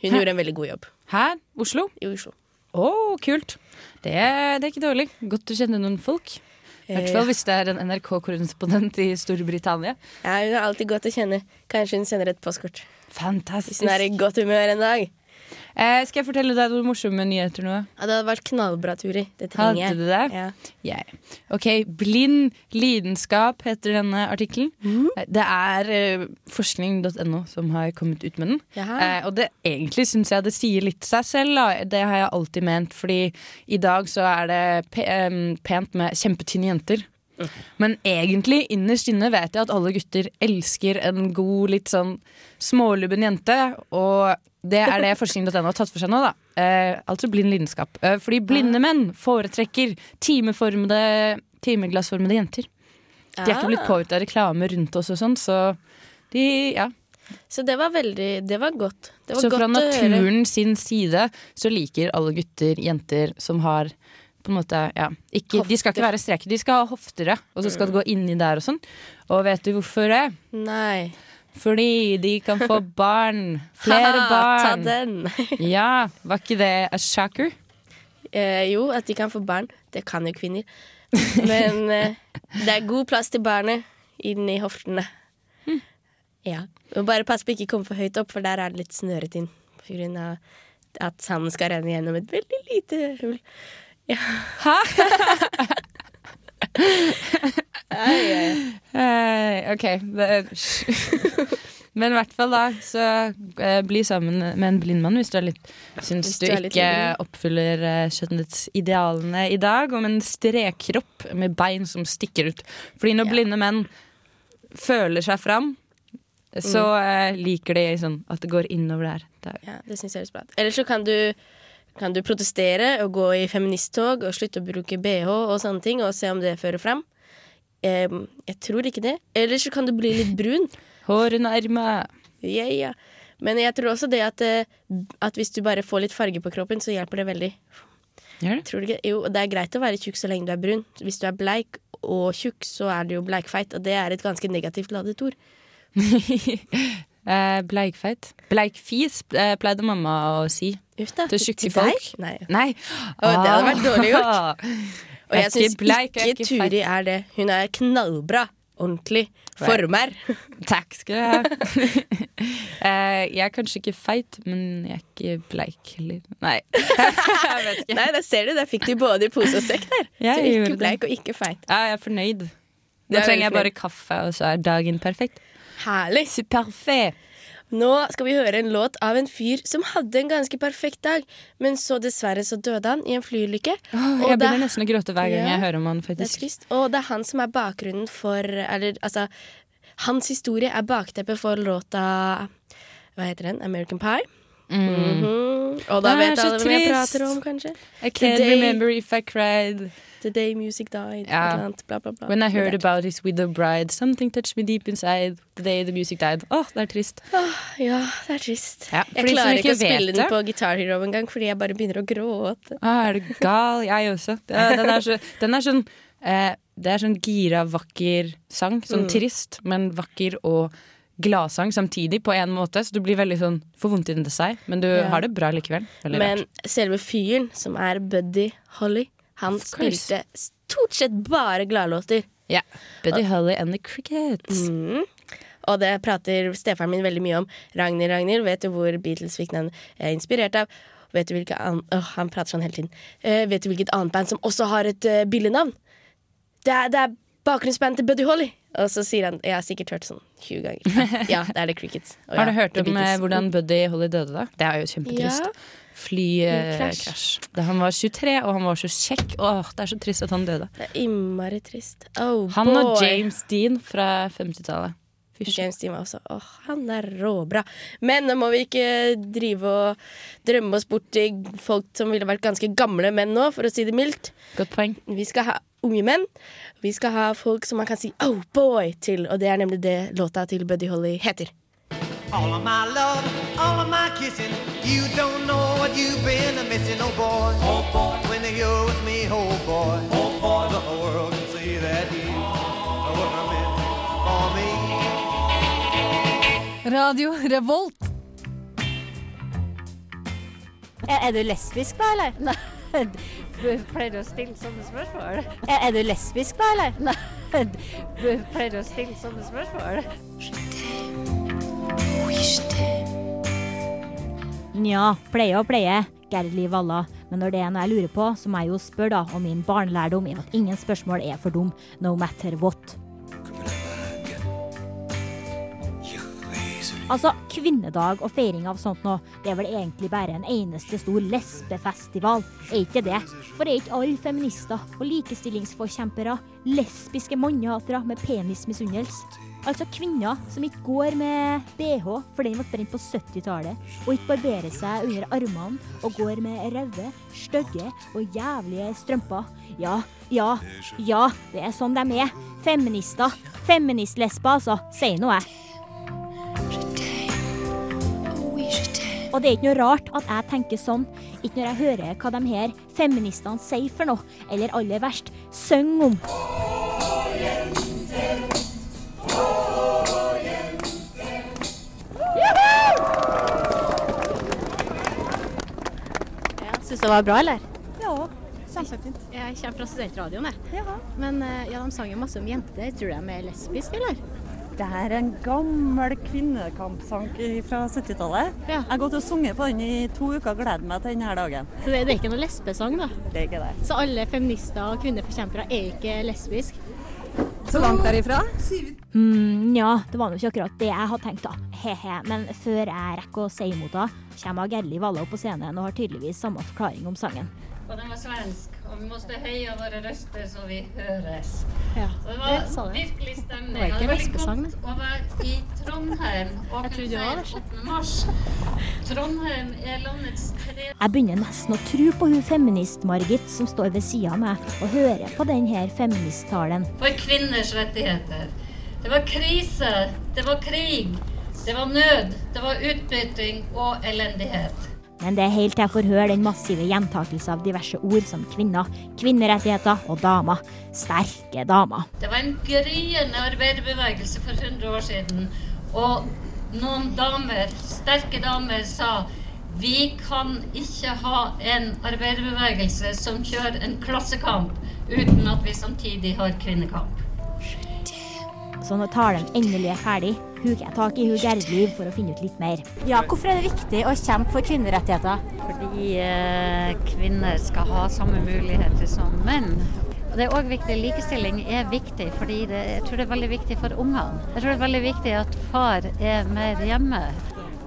A: Hun
D: Hæ?
A: gjorde en veldig god jobb.
D: Her? Oslo?
A: I Oslo.
D: Å, kult. Det, det er ikke dårlig. Godt å kjenne noen folk. I hvert
A: Eh,
D: fall hvis det er en NRK-korrespondent i Storbritannia.
A: Ja, hun er alltid godt å kjenne. Kanskje hun sender et postkort.
D: Fantastisk.
A: Hvis hun er i godt humør en dag.
D: Eh, skal jeg fortelle deg noen morsomme nyheter nå?
A: Ja, det hadde vært knallbra, Turi. Det trenger jeg.
D: Hadde du det?
A: Ja.
D: Yeah. Ok, Blind lidenskap heter denne artikkelen.
A: Mm.
D: Eh, Det er eh, forskning.no som har kommet ut med den. Eh, og det egentlig syns jeg det sier litt seg selv. Da. Det har jeg alltid ment, fordi i dag så er det pe pent med kjempetynne jenter. Men egentlig, innerst inne vet jeg at alle gutter elsker en god, litt sånn smålubben jente. Og det er det forskning.no har tatt for seg nå, da. Eh, altså blind lidenskap. Eh, fordi blinde menn foretrekker timeformede, timeglassformede jenter. De er ikke blitt
A: Ah.
D: påvirket av reklame rundt oss og sånn, så de, ja.
A: Så det var veldig Det var godt. Det var
D: Så fra
A: godt høre.
D: naturen sin side så liker alle gutter jenter som har på en måte, ja, ikke, De skal ikke være streker, de skal ha hofter, ja. Og så skal det gå inni der og sånn. Og vet du hvorfor det?
A: Nei.
D: Fordi de kan få barn. Flere
A: barn. ta den.
D: ja, var ikke det a shocker?
A: Eh, jo, at de kan få barn. Det kan jo kvinner. Men eh, det er god plass til barnet inni hoftene.
D: Hm.
A: Ja. Men bare pass på ikke komme for høyt opp, for der er det litt snøret inn. På grunn av at sanden skal renne gjennom et veldig lite hull. Ja.
D: Eh, ok. Men i hvert fall da, så eh, bli sammen med en blind mann hvis du, litt, syns
A: Hvis
D: du,
A: du
D: ikke oppfyller eh, skjønnhetsidealene i dag, om en strekkropp med bein som stikker ut. Fordi når blinde menn føler seg fram, så eh, liker de sånn at det går innover der. der.
A: Ja, det syns jeg høres bra ut. Eller så kan du, kan du protestere og gå i feministtog og slutte å bruke bh og sånne ting, og se om det fører fram. Em, jeg tror ikke det. Eller så kan du bli litt brun.
D: Hårene og Yeah,
A: ja. Men jeg tror også det at, eh, at hvis du bare får litt farge på kroppen, så hjelper det veldig.
D: Gjør det?
A: Tror du ikke? Jo, det er greit å være tjukk så lenge du er brun. Hvis du er bleik og tjukk, så er du jo bleikfeit, og det er et ganske negativt ladet ord.
D: Eh, bleikfeit. Bleikfis eh, pleide mamma å si.
A: Uff
D: Til tjukke folk.
A: Nei.
D: Nei.
A: Å, det hadde vært dårlig gjort.
D: Ah.
A: Og jeg syns
D: ikke
A: ikke Turi er det. Hun er knallbra. Ordentlig. Former.
D: Takk skal du ha. Eh, jeg er kanskje ikke feit, men jeg er ikke bleik heller. Nei. jeg vet ikke.
A: Nei, der ser du. Der fikk du både i pose og sekk der.
D: Jeg
A: du er ikke
D: det.
A: bleik og ikke feit.
D: Ja, jeg er fornøyd. Nå
A: er
D: trenger jeg bare kaffe, og så er dagen perfekt.
A: Herlig.
D: Superfait.
A: Nå skal vi høre en låt av en fyr som hadde en ganske perfekt dag, men så dessverre så døde han i en flyulykke. Oh,
D: jeg
A: er-
D: begynner nesten å gråte hver gang
A: Ja,
D: jeg hører om han, faktisk.
A: Det Og det er han som er bakgrunnen for Eller altså Hans historie er bakteppet for låta Hva heter den? American Pie?
D: Mm.
A: Mhm. Og da vet alle hvem jeg prater om, kanskje.
D: I can't
A: Today-
D: remember if I cried.
A: The day music died.
D: Yeah.
A: et annet, bla, bla, bla.
D: When I heard about his widow bride, something touched me deep inside. The day the music died. Åh, det er trist.
A: Ja, det er trist.
D: Ja,
A: jeg klarer ikke å spille den på Guitar Hero engang, fordi jeg bare begynner å gråte.
D: Ah, er du gal? Jeg også. Den er, så, den er sånn eh, Det er sånn gira, vakker sang. Sånn
A: Mm.
D: trist, men vakker og gladsang samtidig, på en måte. Så du blir veldig sånn får vondt inni seg, men du
A: Ja.
D: har det bra likevel. Veldig
A: Men
D: rart.
A: selve fyren, som er Buddy Holly, han spilte stort sett bare gladlåter.
D: Ja. Buddy Holly and the Crickets.
A: Mm. Og det prater stefaren min veldig mye om. Ragnhild, Ragnhild, vet du hvor Beatles-vikene er inspirert av? Vet du hvilke an Åh, Han prater sånn hele tiden. Uh, vet du hvilket annet band som også har et uh, billenavn? Det er, det er bakgrunnsband til Buddy Holly. Og så sier han Jeg har sikkert hørt sånn 20 ganger. Ja, det er The Crickets. Og
D: Har
A: ja,
D: du hørt om eh, hvordan Buddy Holly døde, da? Det er jo kjempetrist.
A: Ja.
D: Flykrasj.
A: Flykrasj.
D: Da han var 23 og han var så kjekk. Åh, det er så trist at han døde.
A: Det er innmari trist. Oh,
D: Han og. James Dean fra 50-tallet.
A: James Dean var også Åh, han er råbra. Men nå må vi ikke drive og drømme oss bort til folk som ville vært ganske gamle menn nå, for å si det mildt.
D: Godt poeng.
A: Vi skal ha unge menn. Vi skal ha folk som man kan si 'oh boy' til, og det er nemlig det låta til Buddy Holly heter.
C: All of my love, all of my kissing. You don't know what you've been missing, oh boy. Oh boy. When you're with me, oh boy. Oh boy. The whole world can see that you are what I meant for me.
N: Radio Revolt.
O: Er, er du lesbisk, da, eller? Nei. Du pleier å stille sånne spørsmål. Er, er du lesbisk, da, eller? Nei. Du pleier å stille sånne spørsmål.
P: Nja, pleie og pleie. Gerd Liv Valla. Men når det er noe jeg lurer på, så må jeg jo spørre, da. Og min barnelærdom er at ingen spørsmål er for dum, no matter what. Altså, kvinnedag og feiring av sånt nå, det er vel egentlig bare en eneste stor lesbefestival, er ikke det? For er ikke alle feminister og likestillingsforkjempere lesbiske mannehatere med penismisunnelse? Altså kvinner som ikke går med bh, for den ble brent på 70-tallet, og ikke barberer seg under armene og går med røde, stygge og jævlige strømper. Ja, ja, ja, det er sånn de er. Feminister. Feministlesber, altså. Sier nå jeg. Og det er ikke noe rart at jeg tenker sånn, ikke når jeg hører hva de her feministene sier for noe, eller aller verst, synger om.
O: Ja, Syns du det var bra, eller?
N: Ja, kjempefint.
O: Jeg kommer fra studentradioen, jeg. Men eh, ja, de sang jo masse om jenter. Tror du de er lesbiske, eller?
N: Det her er en gammel kvinnekampsang fra 70-tallet. Jeg har gått og sunget på den i to uker og gleder meg til denne dagen.
O: Så det, det er ikke noen lesbesang, da?
N: Det er ikke det.
O: Så alle feminister og kvinneforkjempere er ikke lesbiske?
N: Så langt derifra?
P: Mm, ja, det var nå ikke akkurat det jeg hadde tenkt, da. He-he. Men før jeg rekker å si imot henne, kommer Gerli Valla opp på scenen og har tydeligvis samme forklaring om sangen.
Q: Og den var svensk och vi måtte heie våre røster så vi høres.
O: Ja,
Q: Så det var
O: det.
Q: virkelig stemning.
O: Det var lesbesang,
Q: godt å være i Trondheim og
O: kunne det.
Q: 8. mars. Trondheim er landets tre
P: Jeg begynner nesten å tro på hun feminist-Margit som står ved sida av meg og hører på denne feministtalen.
Q: for kvinners rettigheter. Det var krise, det var krig, det var nød, det var utbytting og elendighet.
P: Men det er helt til jeg får høre den massive gjentakelse av diverse ord som kvinner, kvinnerettigheter og damer. Sterke damer.
Q: Det var en gryende arbeiderbevegelse for 100 år siden. Og noen damer, sterke damer, sa vi kan ikke ha en arbeiderbevegelse som kjører en klassekamp uten at vi samtidig har kvinnekamp.
P: Så nå tar de endelig er ferdig, huker jeg tak i hun Gerdliv for å finne ut litt mer.
O: Ja, hvorfor er det viktig å kjempe for kvinnerettigheter?
Q: Fordi eh, kvinner skal ha samme muligheter som menn. Og det er òg viktig, Likestilling er viktig, fordi det, jeg tror det er veldig viktig for ungene. Jeg tror det er veldig viktig at far er mer hjemme.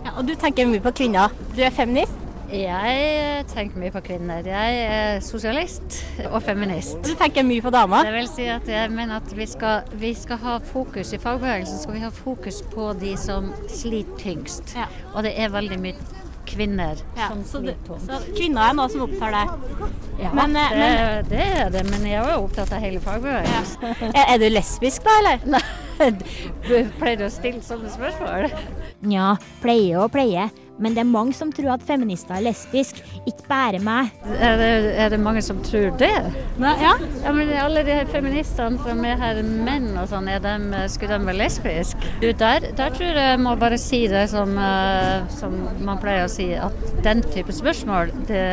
O: Ja, og du tenker mye på kvinner. Du er feminist?
Q: Jeg tenker mye på kvinner. Jeg er sosialist og feminist.
O: Du tenker mye på damer?
Q: Det vil si at jeg mener at vi skal, vi skal ha fokus i fagbevegelsen skal vi ha fokus på de som sliter tyngst. Og det er veldig mye kvinner
O: Ja,
Q: som
O: så,
Q: sliter tungt.
O: så kvinner er noe som opptar deg?
Q: Ja,
O: Men, eh,
Q: det,
O: men-
Q: det er det, men jeg er jo opptatt av hele fagbevegelsen.
O: Er, er du lesbisk da, eller?
Q: Nei, du pleier å stille sånne spørsmål.
P: Nja, pleier og pleier. Men det er mange som tror at feminister er lesbisk. Ikke bare meg.
Q: Er det, er det mange som tror det?
O: Nei, ja.
Q: ja, men alle de her feministene som er her menn og sånn, skulle de være lesbiske? Du, der, der tror jeg må bare si det som, eh, som man pleier å si, at den type spørsmål, det,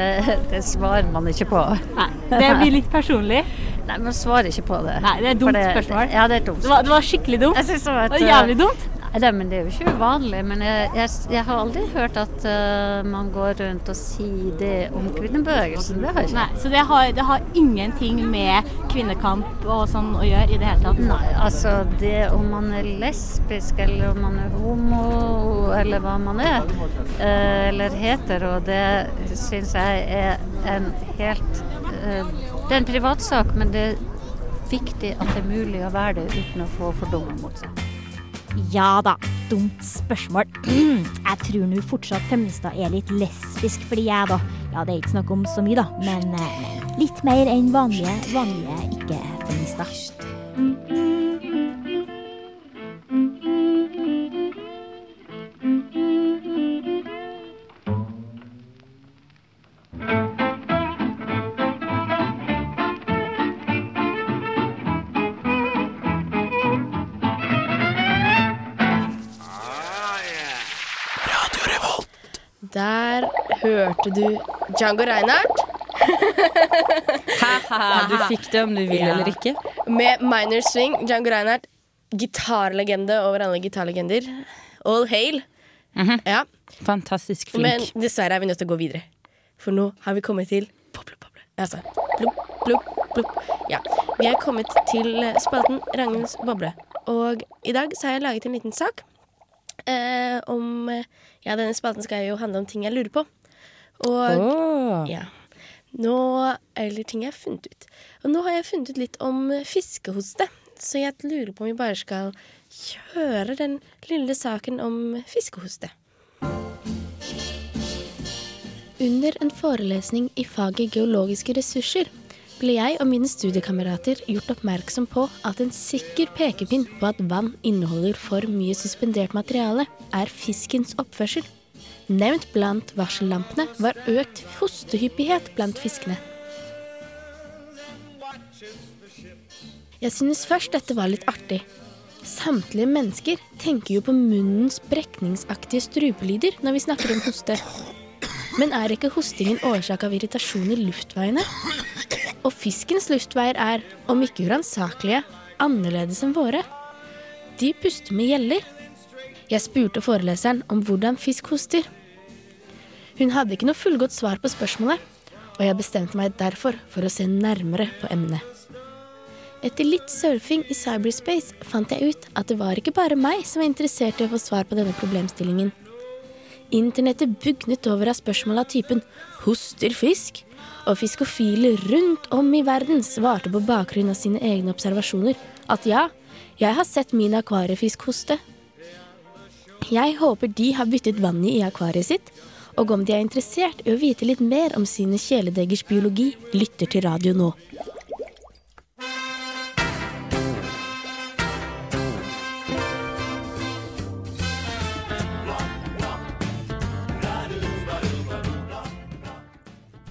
Q: det svarer man ikke på.
O: Nei, det blir litt personlig.
Q: Nei, men svarer ikke på det.
O: Nei, det er et dumt
Q: det,
O: spørsmål.
Q: Ja, det er dumt
O: Det var, det var skikkelig dumt.
Q: Jeg synes det var, et,
O: Det var jævlig dumt.
Q: Nei, men det er jo ikke uvanlig. Men jeg, jeg, jeg har aldri hørt at uh, man går rundt og sier det om kvinnebevegelsen. Det har jeg ikke.
O: Nei, så det har, det har ingenting med kvinnekamp og sånn å gjøre i det hele tatt?
Q: Nei, altså det om man er lesbisk eller om man er homo eller hva man er, uh, eller og det syns jeg er en helt uh, Det er en privatsak, men det er viktig at det er mulig å være det uten å få fordommer mot seg.
P: Ja da, dumt spørsmål. Jeg tror nå fortsatt feminister er litt lesbisk fordi jeg, da. Ja, det er ikke snakk om så mye, da, men eh, litt mer enn vanlige, vanlige ikke-feminister.
A: Der hørte du Django Reinhardt.
D: Du fikk det om du vil eller ikke.
A: Med Minor Swing. Django Reinhardt, gitarlegende over alle gitarlegender. All hail. Ja.
D: Fantastisk flink.
A: Men dessverre er vi nødt til å gå videre. For nå har vi kommet til boble, boble. Altså, plopp, plopp, plopp. Ja. Vi er kommet til spalten Ragnhilds boble. Og i dag så har jeg laget en liten sak eh, om Ja, denne spalten skal jo handle om ting jeg lurer på. Og
D: oh.
A: ja. Nå Eller ting jeg har funnet ut. Og nå har jeg funnet ut litt om eh, fiskehoste. Så jeg lurer på om vi bare skal kjøre den lille saken om fiskehoste. Under en forelesning i faget geologiske ressurser ble jeg og mine studiekamerater gjort oppmerksom på at en sikker pekepinn på at vann inneholder for mye suspendert materiale, er fiskens oppførsel. Nevnt blant varsellampene var økt hostehyppighet blant fiskene. Jeg synes først dette var litt artig. Samtlige mennesker tenker jo på munnens brekningsaktige strupelyder når vi snakker om hoste. Men er ikke hostingen årsak av irritasjon i luftveiene? Og fiskens luftveier er, om ikke uransakelige, annerledes enn våre. De puster med gjeller. Jeg spurte foreleseren om hvordan fisk hoster. Hun hadde ikke noe fullgodt svar på spørsmålet, og jeg bestemte meg derfor for å se nærmere på emnet. Etter litt surfing i cyberspace fant jeg ut at det var ikke bare meg som var interessert i å få svar på denne problemstillingen. Internettet bugnet over av spørsmål av typen 'hoster fisk?' og fiskofile rundt om i verden svarte på bakgrunn av sine egne observasjoner at ja, jeg har sett min akvariefisk hoste. Jeg håper de har byttet vannet i akvariet sitt, og om de er interessert i å vite litt mer om sine kjæledeggers biologi, lytter til radio nå.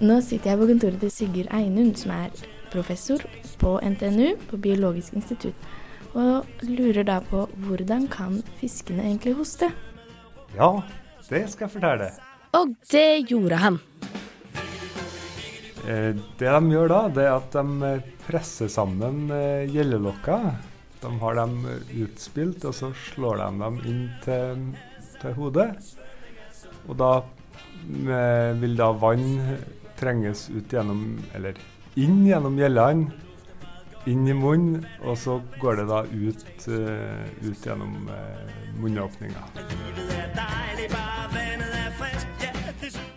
A: Nå sitter jeg på kontoret til Sigurd Einund som er professor på NTNU på Biologisk institutt og lurer da på hvordan kan fiskene egentlig hoste?
R: Ja, det skal jeg fortelle.
A: Og det gjorde han.
R: Eh, Det de gjør da, det er at de eh, presser sammen eh, gjellelokka. De har dem utspilt, og så slår de dem inn til, til hodet. Og da vil da vann trenges ut gjennom, eller inn gjennom gjellene, inn i munnen, og så går det da ut, uh, ut gjennom uh, munnåpninga.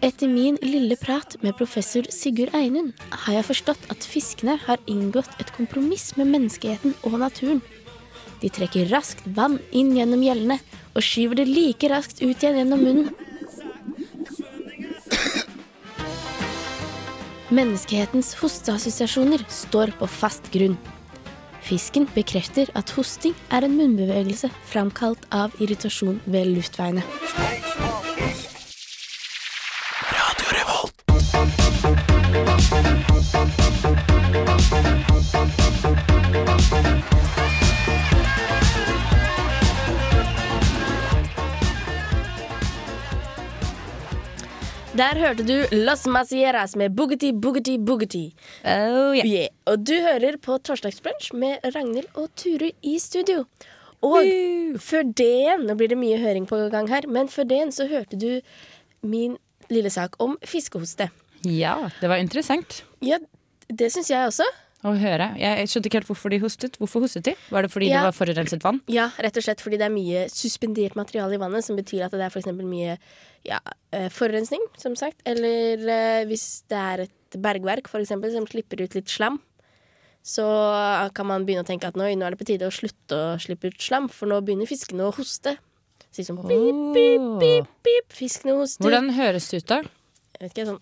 A: Etter min lille prat med professor Sigurd Einund har jeg forstått at fiskene har inngått et kompromiss med menneskeheten og naturen. De trekker raskt vann inn gjennom gjellene og skyver det like raskt ut igjen gjennom munnen. Menneskehetens hosteassosiasjoner står på fast grunn. Fisken bekrefter at hosting er en munnbevegelse framkalt av irritasjon ved luftveiene. Der hørte du Los Macieras med Boogity Boogity Boogity.
D: Oh,
A: yeah. Og du hører på Torsdagsbrunsj med Ragnhild og Ture i studio. Og før det igjen, nå blir det mye høring på gang her, men før det igjen så hørte du min lille sak om fiskehoste.
D: Ja, det var interessant
A: Ja, det syns jeg også.
D: å høre. Jeg skjønte ikke helt hvorfor de hostet. Hvorfor hostet de? Var det fordi
A: Ja.
D: det var forurenset vann?
A: Ja, rett og slett fordi det er mye suspendert materiale i vannet, som betyr at det er for mye ja, eh, forurensning, som sagt. Eller eh, hvis det er et bergverk, for eksempel, som slipper ut litt slam, så kan man begynne å tenke at nå, nå er det på tide å slutte å slippe ut slam, for nå begynner fiskene å hoste. Si sånn pip, pip, pip, pip. Fiskene hoster.
D: Hvordan høres det ut, da?
A: Jeg vet ikke, sånn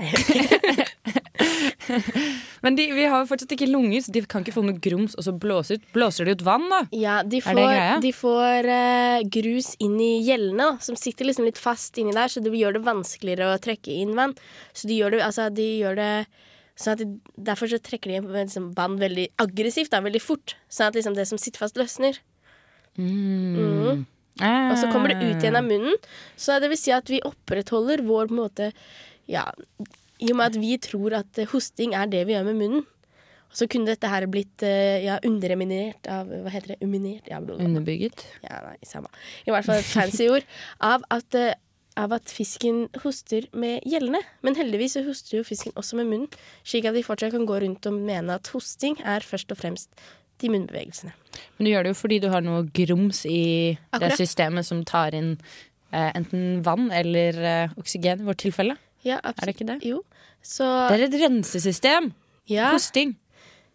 D: Men de, vi har jo fortsatt ikke lunger, så de kan ikke få noe grums og så blåse ut. Blåser de ut vann, da?
A: Ja, de får, de får uh, grus inn i gjellene, som sitter liksom litt fast inni der, så det gjør det vanskeligere å trekke inn vann. Så de gjør det, altså, de gjør det sånn at de, Derfor så trekker de liksom, vann veldig aggressivt, da, veldig fort. Sånn at liksom, det som sitter fast, løsner. Mm. Og så kommer det ut igjen av munnen. Så det vil si at vi opprettholder vår måte Ja, i og med at vi tror at eh, hosting er det vi gjør med munnen. Og så kunne dette her blitt eh, ja, undereminert av Hva heter det? Uminert? Ja.
D: Underbygget?
A: Ja, nei, samme. I hvert fall et fancy ord. Av at, eh, av at fisken hoster med gjellene. Men heldigvis så hoster jo fisken også med munnen, slik at de fortsatt kan gå rundt og mene at hosting er først og fremst de munnbevegelsene.
D: Men du gjør det jo fordi du har noe grums i
A: Akkurat.
D: det systemet som tar inn eh, enten vann eller eh, oksygen, i vårt tilfelle.
A: Ja,
D: Er det ikke det?
A: Jo. Så
D: Det er et rensesystem!
A: Ja.
D: Hosting.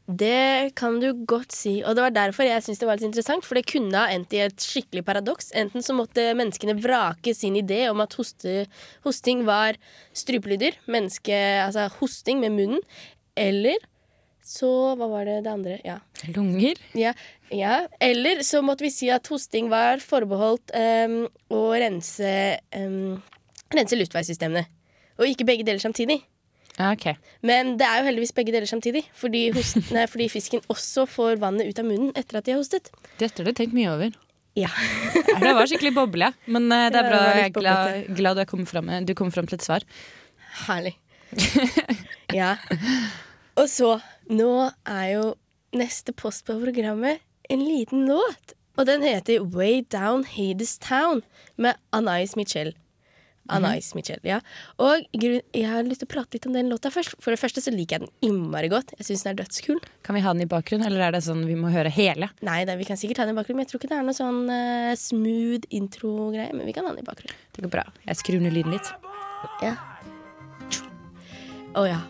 A: Det kan du godt si. Og det var derfor jeg syntes det var litt interessant. For det kunne ha endt i et skikkelig paradoks. Enten så måtte menneskene vrake sin idé om at hoste, hosting var strupelyder. Menneske, altså hosting med munnen. Eller så Hva var det det andre? Ja.
D: Lunger?
A: Ja, ja. Eller så måtte vi si at hosting var forbeholdt um, å rense, um, rense luftveissystemene. Og ikke begge deler samtidig.
D: Okay.
A: Men det er jo heldigvis begge deler samtidig. Fordi, hosten, nei, fordi fisken også får vannet ut av munnen etter at de har hostet.
D: Dette har du tenkt mye over.
A: Ja.
D: det var skikkelig boble. Men eh, det
A: Ja,
D: er bra.
A: det
D: Jeg er glad, glad du, er fram, du kom frem til et svar.
A: Herlig. ja. Og så, nå er jo neste post på programmet en liten låt. Og den heter Way Down Hades Town med Anais Mitchell. Nice Mitchell, ja. Og jeg har lyst til å prate litt om den låta først. For det første så liker jeg den innmari godt. Jeg syns den er dødskul.
D: Kan vi ha den i bakgrunnen, eller er det sånn vi må høre hele?
A: Nei, det, vi kan sikkert ha den i bakgrunnen, men jeg tror ikke det er noe sånn uh, smooth intro-greie. Men vi kan ha den i bakgrunnen.
D: Det går bra. Jeg skrur ned lyden litt.
A: Ja. Å ja.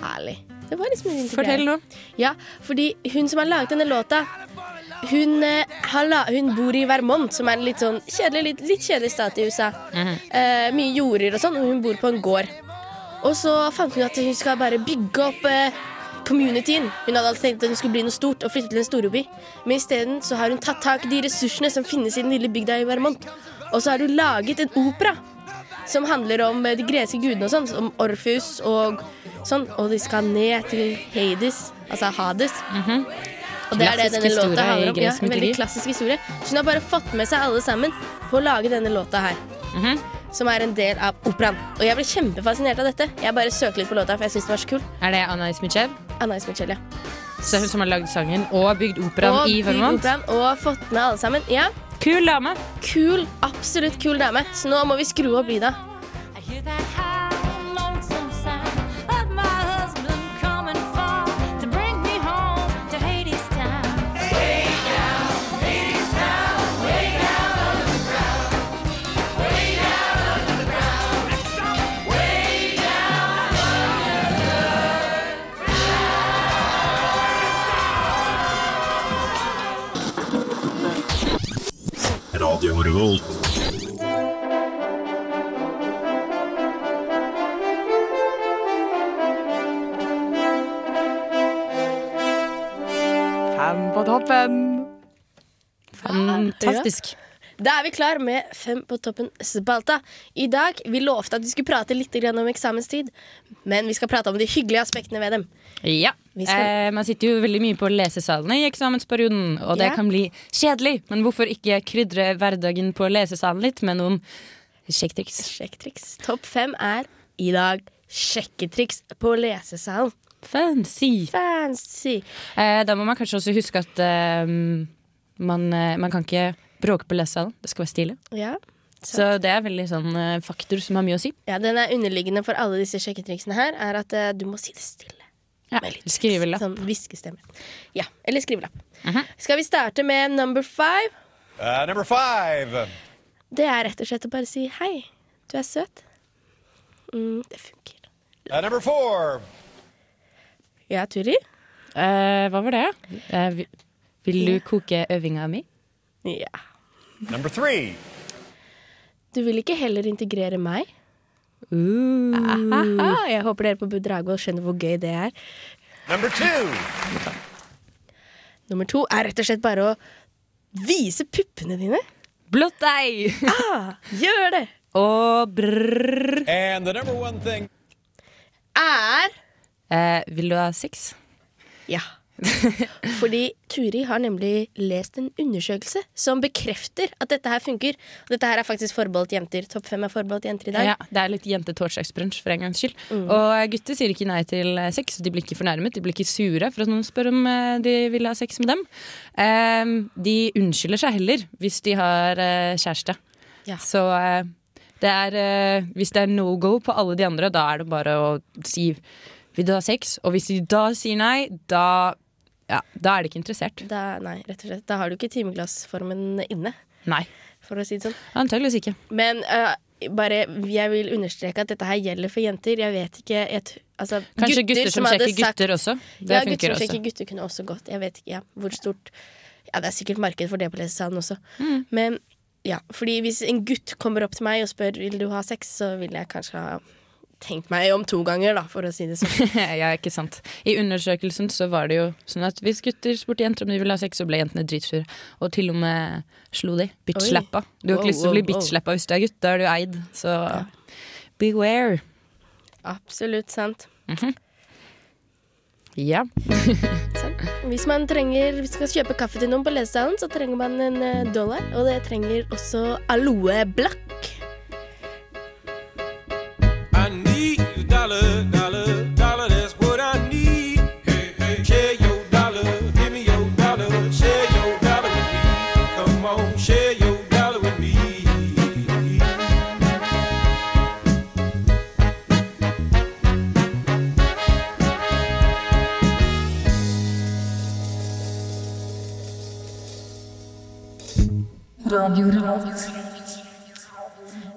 A: Herlig. Det var liksom en.
D: Fortell nå.
A: Ja, fordi hun som har laget denne låta, hun, eh, har la, hun bor i Vermont, som er en litt sånn kjedelig, litt, litt kjedelig stat i USA. Eh, mye jorder og sånn, og hun bor på en gård. Og så fant hun at hun skal bare bygge opp eh, communityen. Hun hadde alltid tenkt at hun skulle bli noe stort og flytte til en storby. Men isteden så har hun tatt tak i de ressursene som finnes i den lille bygda i Vermont. Og så har hun laget en opera som handler om eh, de greske gudene og sånn, som Orfus og sånn. Og de skal ned til Hades, altså Hades. Og det er det denne låta handler om. Ja, en veldig klassisk historie. Så hun har bare fått med seg alle sammen på å lage denne låta her.
D: Mhm.
A: Som er en del av operaen. Og jeg ble kjempefascinert av dette. Jeg bare søkte litt på låta, for jeg syns den var så kul.
D: Er det Anais Mitchell?
A: Anais Mitchell, ja.
D: Så hun som har lagd sangen og bygd operaen
A: Og
D: i
A: bygd
D: Vermont?
A: operaen og fått med alle sammen. Ja.
D: Kul dame.
A: Kul, absolutt kul dame. Så nå må vi skru opp lyda.
H: Revolt.
D: Fem på toppen. Fantastisk.
A: Da er vi klar med Fem på toppen-spalta. I dag, Vi lovte at vi skulle prate litt om eksamenstid, men vi skal prate om de hyggelige aspektene ved dem.
D: Ja. Eh, man sitter jo veldig mye på lesesalene i eksamensperioden, og det
A: Ja.
D: kan bli kjedelig. Men hvorfor ikke krydre hverdagen på lesesalen litt med noen sjekketriks?
A: Sjekketriks. Topp fem er i dag sjekketriks på lesesalen.
D: Fancy.
A: Fancy.
D: Eh, da må man kanskje også huske at eh, man, eh, man kan ikke bråke på lesesalen. Det skal være stilig.
A: Ja.
D: Så det er veldig sånn eh, faktor som har mye å si.
A: ja, Den er underliggende for alle disse sjekketriksene her, er at uh, du må si det stille.
D: Ja, Skrivelapp.
A: Sånn hviskestemme. Ja, eller skrivelapp. Skal vi starte med number five?
S: Uh, number five.
A: Det er rett og slett å bare si hei, du er søt. Mm, det funker.
S: Uh, number four.
A: Ja, Turi?
D: Eh, hva var det? Vil, vil du koke øvinga mi?
A: Ja.
S: Number three.
A: Du vil ikke heller integrere meg?
D: Uh.
A: Ahaha, jeg håper dere på Budrago skjønner hvor gøy det er.
S: Number two.
A: Nummer to er rett og slett bare å vise puppene dine.
D: Blott deg!
A: Ah, gjør det!
D: Og brrr.
S: And the number one thing.
A: Er
D: Eh, vil du ha sex?
A: Ja. Fordi Turi har nemlig lest en undersøkelse som bekrefter at dette her funker. Og dette her er faktisk forbeholdt jenter. Topp fem er forbeholdt jenter i dag.
D: Ja, det er litt jente-torsdagsbrunsj for en gangs skyld.
A: Mm.
D: Og gutter sier ikke nei til sex. De blir ikke fornærmet, de blir ikke sure for at noen spør om eh, de vil ha sex med dem. Ehm, de unnskylder seg heller hvis de har eh, kjæreste.
A: Ja.
D: Så eh, det er, hvis det er no go på alle de andre, da er det bare å si vil du ha sex? Og hvis de da sier nei, da, ja, da er de ikke interessert.
A: Da, nei, rett og slett. Da har du ikke timeglassformen inne,
D: Nei,
A: for å si det sånn.
D: Antakeligvis ikke.
A: Men uh, bare, jeg vil understreke at dette her gjelder for jenter. Jeg vet ikke jeg, altså,
D: Kanskje gutter, som
A: hadde
D: sjekker gutter også. Det
A: ja, gutter som sjekker gutter kunne også gått. Jeg vet ikke ja, hvor stort Ja, det er sikkert marked for det på lesesalen også.
D: Mm.
A: Men ja, fordi hvis en gutt kommer opp til meg og spør vil du ha sex, så vil jeg kanskje ha tenkt meg om to ganger, da, for å si det sånn.
D: ja, ikke sant. I undersøkelsen så var det jo sånn at hvis gutter spurte jenter om de ville ha sex, så ble jentene dritsure. Og til og med slo de. Bitch-slappa. Du har ikke lyst til å bli bitch-slappa hvis du er gutt. Da er du eid. Så beware.
A: Absolutt sant.
D: Ja.
A: sant. Hvis man trenger, hvis man skal kjøpe kaffe til noen på lesesalen, så trenger man en eh, dollar. Og det trenger også aloe blakk.
B: Dollar, dollar, dollar, that's what I need. Hey, hey, share your dollar, give me your dollar, share your dollar with me. Come on, share your dollar with me.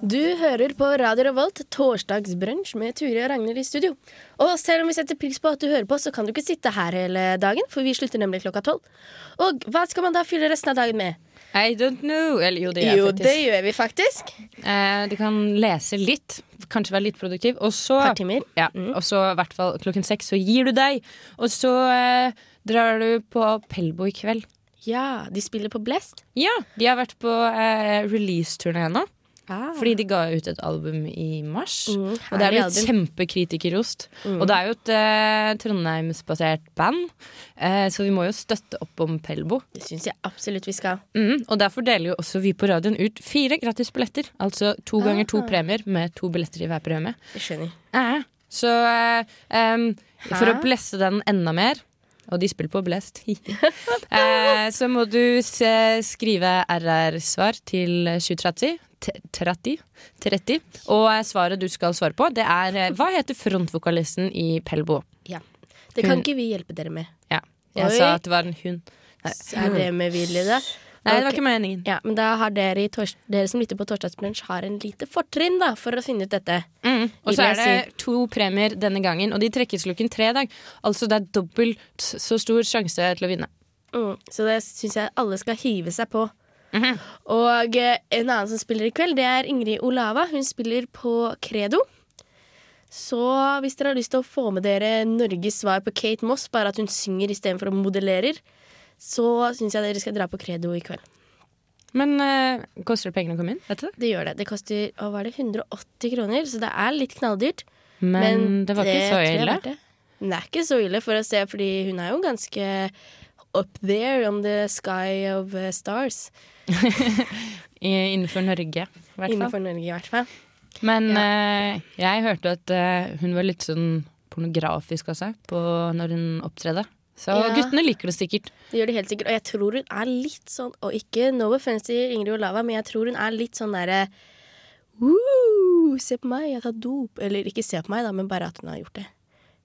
A: Du hører på Radio Revolt, torsdagsbrunsj med Ture og Ragnhild i studio. Og selv om vi setter pris på at du hører på, så kan du ikke sitte her hele dagen, for vi slutter nemlig klokka tolv. Og hva skal man da fylle resten av dagen med?
D: I don't know. Eller jo, det gjør
A: Jo, det gjør vi faktisk.
D: Eh, du kan lese litt, kanskje være litt produktiv. Og så. Ja, og så i hvert fall klokken seks så gir du deg. Og så eh, drar du på Pelbo i kveld.
A: Ja, de spiller på Blest.
D: Ja, de har vært på eh, release-turné nå. Fordi de ga ut et album i mars.
A: Mm,
D: og det er
A: blitt
D: kjempekritikerrost.
A: Mm.
D: Og det er jo et eh, trondheimsbasert band, eh, så vi må jo støtte opp om Pelbo.
A: Det syns jeg absolutt vi skal.
D: Mm, og derfor deler jo også vi på radioen ut fire gratis billetter. Altså to ganger to
A: Ah.
D: premier med to billetter i hver premie.
A: Jeg skjønner.
D: Eh, så for å blesse den enda mer og de spiller på Blest. eh, så må du se, skrive RR-svar til 2030. T- 30, 30. Og eh, svaret du skal svare på, det er eh, Hva heter frontvokalisten i Pelbo?
A: Ja. Det kan
D: Hun-
A: ikke vi hjelpe dere med.
D: Ja. Jeg
A: Oi.
D: sa at det var en hund.
A: Er det med vilje, da?
D: Nei, det var ikke meningen.
A: Ja, men da har dere, i tors dere som lytter på Torsdagsbrunsj, har en lite fortrinn da, for å finne ut dette.
D: Mm. Og så er det to premier denne gangen, og de trekkes klokken tre i dag. Altså det er dobbelt så stor sjanse til å vinne.
A: Mm, så det syns jeg alle skal hive seg på. Og eh, en annen som spiller i kveld, det er Ingrid Olava. Hun spiller på Credo. Så hvis dere har lyst til å få med dere Norges svar på Kate Moss, bare at hun synger istedenfor å modellerer, så syns jeg dere skal dra på Credo i kveld.
D: Men eh, koster det penger å komme inn? Vet du?
A: Det gjør det. Det koster å, var det, 180 kroner, så det er litt knalldyrt.
D: Men det var ikke så ille.
A: det. Det er ikke så ille for å se, fordi hun er jo ganske up there on the sky of uh, stars.
D: Innenfor Norge, i hvert fall.
A: Norge, i hvert fall.
D: Men eh, jeg hørte at eh, hun var litt sånn pornografisk altså på når hun opptredde. Så
A: Ja.
D: guttene liker det sikkert.
A: Det gjør de helt sikkert. Og jeg tror hun er litt sånn Og ikke no offense til Ingrid Olava, men jeg tror hun er litt sånn derre Se på meg, jeg tar dop. Eller ikke se på meg, da, men bare at hun har gjort det.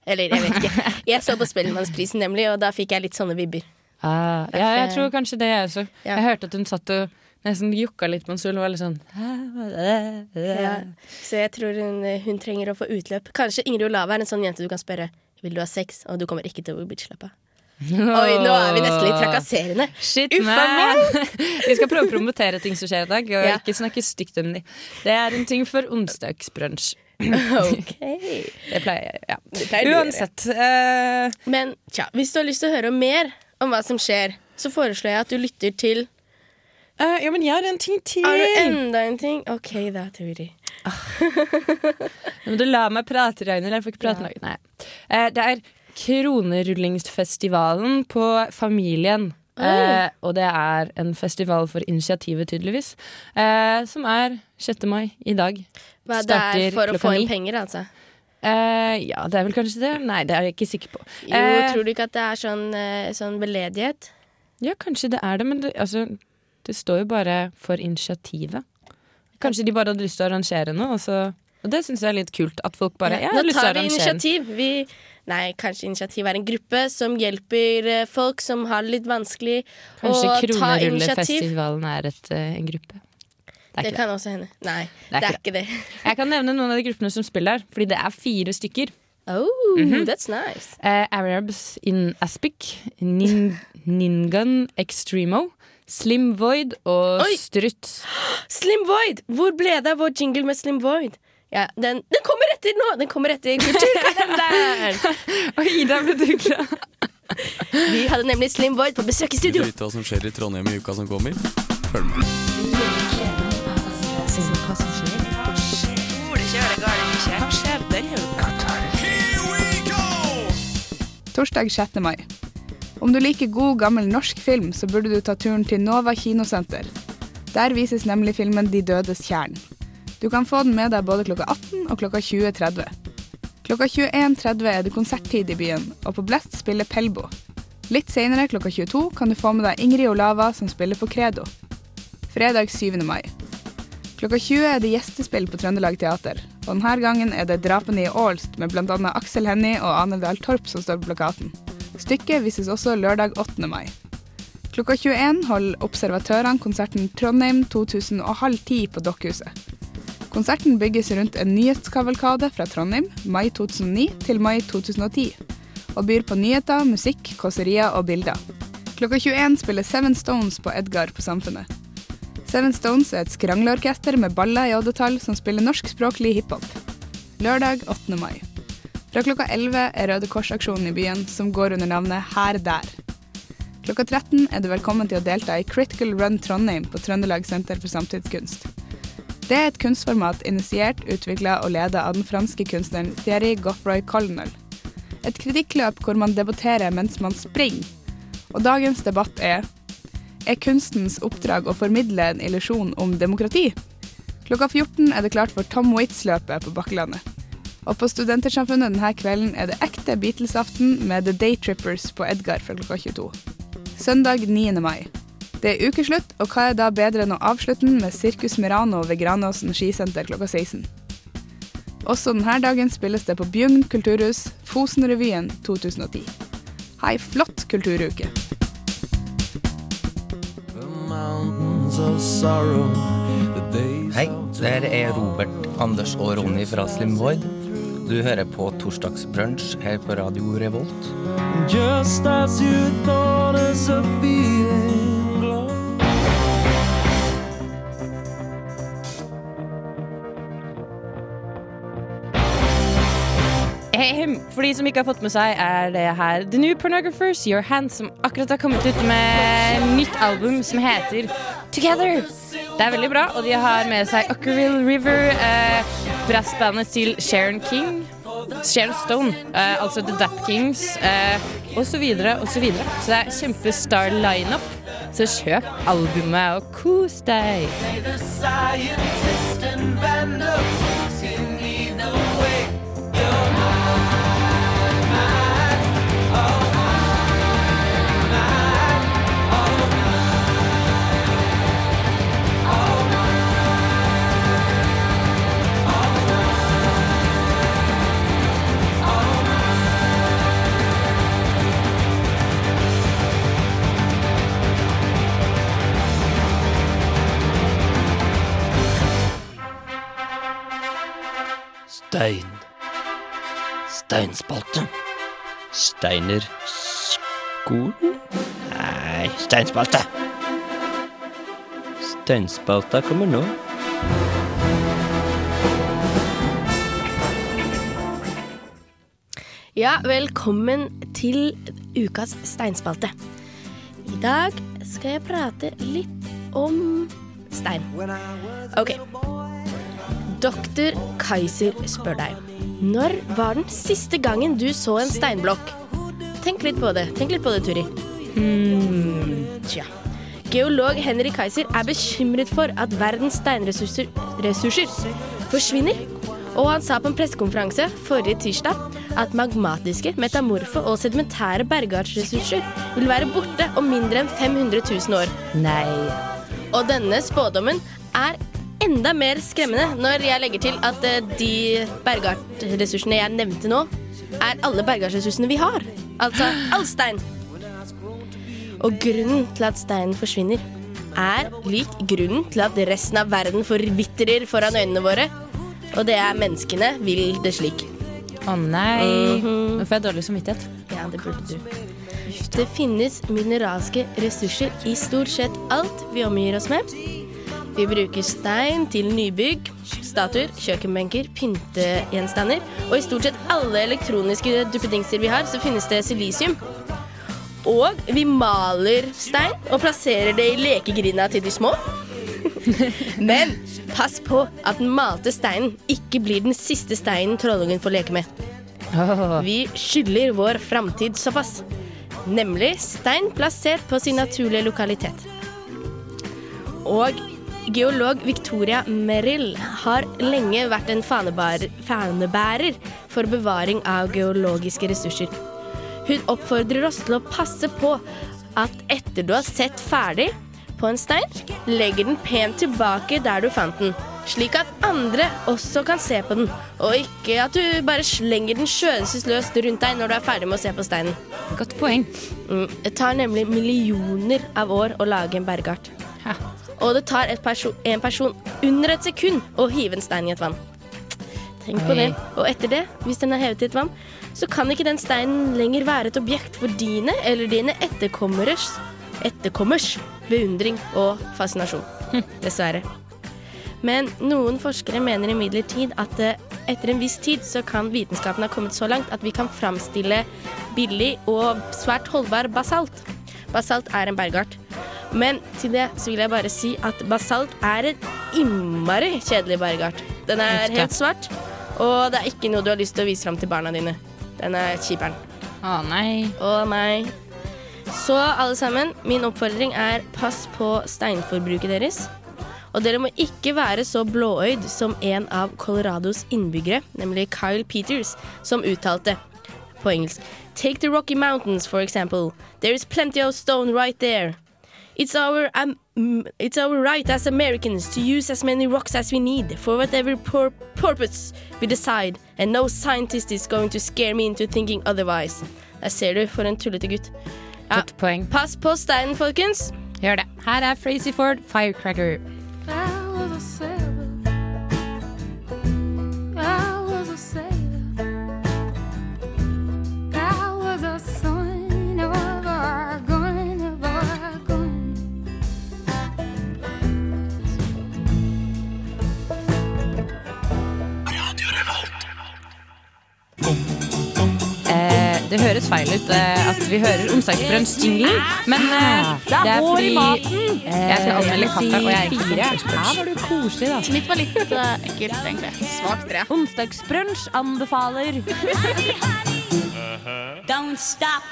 A: Eller jeg vet ikke. Jeg så på Spellemannsprisen, nemlig, og da fikk jeg litt sånne vibber.
D: Ah, ja, jeg tror kanskje det, jeg også.
A: Ja.
D: Jeg hørte at hun satt og nesten jokka litt på en var litt sånn
A: Ja. Så jeg tror hun, hun trenger å få utløp. Kanskje Ingrid Olava er en sånn jente du kan spørre Vil du ha sex, og du kommer ikke til å bli bitchlappa. Oi, nå er vi nesten litt trakasserende.
D: Shit,
A: Uffa!
D: Vi skal prøve å promotere ting som skjer i dag, og
A: Ja.
D: ikke snakke stygt om de. Det er en ting for onsdagsbrunsj.
A: Ok.
D: Det pleier jeg, ja.
A: Pleier.
D: Uansett. Uh,
A: Men tja, hvis du har lyst til å høre om mer om hva som skjer, så foreslår jeg at du lytter til
D: uh, Ja, men jeg har en ting til.
A: Har du enda en ting? OK, da, Turi.
D: Men må du la meg prate, Ragnhild. Jeg får ikke prate noe Nei. Uh, Det er Kronerullingsfestivalen på Familien. Eh, og det er en festival for initiativet, tydeligvis. Eh, som er 6. mai i dag.
A: Hva det er for å få inn penger, altså?
D: Eh, ja, det er vel kanskje det. Nei, det er jeg ikke sikker på.
A: Jo,
D: uh,
A: tror du ikke at det er sånn, eh, sånn beledighet?
D: Ja, kanskje det er det, men det, altså, det står jo bare for initiativet. Kanskje de bare hadde lyst til å arrangere noe, og, så, og det syns jeg er litt kult. At folk bare ja,
A: Nå tar vi initiativ. Vi, nei, kanskje initiativ er en gruppe som hjelper folk som har det litt vanskelig
D: Kanskje
A: å ta initiativ.
D: Kronerullefestivalen er et, en gruppe. Det er
A: Det
D: ikke
A: kan også hende. Nei,
D: Det er
A: det er
D: ikke
A: det.
D: Jeg kan nevne noen av de gruppene som spiller her, fordi det er fire stykker.
A: Oh,
D: Mhm.
A: that's nice.
D: Uh, Arabs in Aspic, Nin Ningun Extremo, Slim Void og
A: Oi!
D: Struts.
A: Slim Void! Hvor ble det av vår jingle med Slim Void? Ja, den, den kommer etter nå! Den kommer etter Kulturkalenderen!
D: og Ida ble du glad.
A: Vi hadde nemlig Slim Void på besøk i studio.
T: Vil du vite hva som skjer i Trondheim i uka som kommer? Følg med.
U: Torsdag 6. mai. Om du liker god, gammel norsk film, så burde du ta turen til Nova kinosenter. Der vises nemlig filmen De dødes tjern. Du kan få den med deg både klokka 18 og klokka 20.30. Klokka 21.30 er det konserttid i byen, og på Blest spiller Pelbo. Litt senere, klokka 22, kan du få med deg Ingrid Olava, som spiller på Credo. Fredag 7. mai. Klokka 20 er det gjestespill på Trøndelag Teater, og denne gangen er det Drapene i Ålst med bl.a. Aksel Hennie og Ane Dahl Torp som står på plakaten. Stykket vises også lørdag 8. mai. Klokka 21 holder observatørene konserten Trondheim 2000 og halv ti på Dokkhuset. Konserten bygges rundt en nyhetskavalkade fra Trondheim mai 2009 til mai 2010, og byr på nyheter, musikk, kåserier og bilder. Klokka 21 spiller Seven Stones på Edgar på Samfunnet. Seven Stones er et skrangleorkester med baller i oddetall som spiller norskspråklig hiphop. Lørdag 8. mai. Fra klokka 11 er Røde Kors-aksjonen i byen, som går under navnet Her der. Klokka 13 er du velkommen til å delta i Critical Run Trondheim på Trøndelag Senter for samtidskunst. Det er et kunstformat initiert, utvikla og ledet av den franske kunstneren Thierry Goffroy Colonel. Et kritikkløp hvor man debatterer mens man springer. Og dagens debatt er Er kunstens oppdrag å formidle en illusjon om demokrati? Klokka 14 er det klart for Tom Waits-løpet på Bakkelandet. Og på Studentersamfunnet denne kvelden er det ekte Beatles-aften med The Daytrippers på Edgar fra klokka 22. Søndag 9. mai. Det er ukeslutt, og hva er da bedre enn å avslutte den med Circus Merano ved Granåsen skisenter klokka 16. Også denne dagen spilles det på Bjugn kulturhus, Fosenrevyen 2010. Ha ei flott kulturuke.
V: Hei, det her er Robert, Anders og Ronny fra Slim Void. Du hører på Torsdagsbrunsj her på Radio Revolt.
C: Just as you thought us a feeling
G: For de som ikke har fått med seg, er det her The New Pornographers, Your Hand, som akkurat har kommet ut med nytt album som heter Together. Det er veldig bra, og de har med seg Ockerville River, eh, brassbandet til Sharon King, Sharon Stone, eh, altså The Dap Kings, eh, og så videre og så videre. Så det er kjempestar lineup. Så kjøp albumet og kos deg.
W: Steinspalte. Steiner skolen? Nei, steinspalte. Steinspalta kommer nå.
A: Ja, velkommen til ukas steinspalte. I dag skal jeg prate litt om stein. Ok. Doktor Kaiser spør deg. Når var den siste gangen du så en steinblokk? Tenk litt på det. Tenk litt på det, Turi. Hmm, tja. Geolog Henry Kaiser er bekymret for at verdens steinressurser ressurser forsvinner. Og han sa på en pressekonferanse forrige tirsdag at magmatiske, metamorfe og sedimentære bergartsressurser vil være borte om mindre enn 500 000 år.
G: Nei.
A: Og denne spådommen er enda mer skremmende når jeg legger til at eh, de bergartressursene jeg nevnte nå, er alle bergartressursene vi har. Altså all stein. Og grunnen til at steinen forsvinner, er lik grunnen til at resten av verden forvitrer foran øynene våre. Og det er menneskene vil det slik.
G: Å nei.
A: Mhm.
G: Nå får jeg dårlig samvittighet.
A: Ja, det burde du. Det finnes mineralske ressurser i stort sett alt vi omgir oss med. Vi bruker stein til nybygg, statuer, kjøkkenbenker, pyntegjenstander. Og i stort sett alle elektroniske duppedingser vi har, så finnes det silisium. Og vi maler stein og plasserer det i lekegrinda til de små. Men pass på at den malte steinen ikke blir den siste steinen trollungen får leke med. Vi skylder vår framtid såpass. Nemlig stein plassert på sin naturlige lokalitet. Og geolog Victoria Merrill har lenge vært en fanebærer for bevaring av geologiske ressurser. Hun oppfordrer oss til å passe på at etter du har sett ferdig på en stein, legger den pent tilbake der du fant den, slik at andre også kan se på den, og ikke at du bare slenger den skjødesløst rundt deg når du er ferdig med å se på steinen.
G: Godt poeng.
A: Mm, det tar nemlig millioner av år å lage en bergart. Og det tar perso en person under et sekund å hive en stein i et vann. Tenk på det. Og etter det, hvis den er hevet i et vann, så kan ikke den steinen lenger være et objekt for dine eller dine etterkommers, etterkommers beundring og fascinasjon. Dessverre. Men noen forskere mener imidlertid at eh, etter en viss tid så kan vitenskapen ha kommet så langt at vi kan framstille billig og svært holdbar basalt. Basalt er en bergart. Men til det så vil jeg bare si at basalt er en innmari kjedelig bergart. Den er helt svart, og det er ikke noe du har lyst til å vise fram til barna dine. Den er kjiperen.
D: Å nei.
A: Å nei. Så alle sammen, min oppfordring er pass på steinforbruket deres. Og dere må ikke være så blåøyd som en av Colorados innbyggere, nemlig Kyle Peters, som uttalte på engelsk Take the Rocky Mountains, for example. There is plenty of stone right there. It's our, um, it's our right as Americans to use as many rocks as we need for whatever pur purpose we decide, and no scientist is going to scare me into thinking otherwise. Der ser du, for en tullete gutt. Ja,
D: Godt poeng.
A: pass på steinen, folkens.
D: Gjør det. Her er Frazy Ford, Firecracker. Det høres feil ut eh, at vi hører onsdagsbrunsj-jinglen, men eh, det er fordi jeg skal anmelde kaffe, og jeg er ikke
G: Fire. Her var du koselig, da.
X: Mitt var litt eh, ekkelt, egentlig. Svakt tre.
G: Onsdagsbrunsj anbefaler.
X: Don't stop.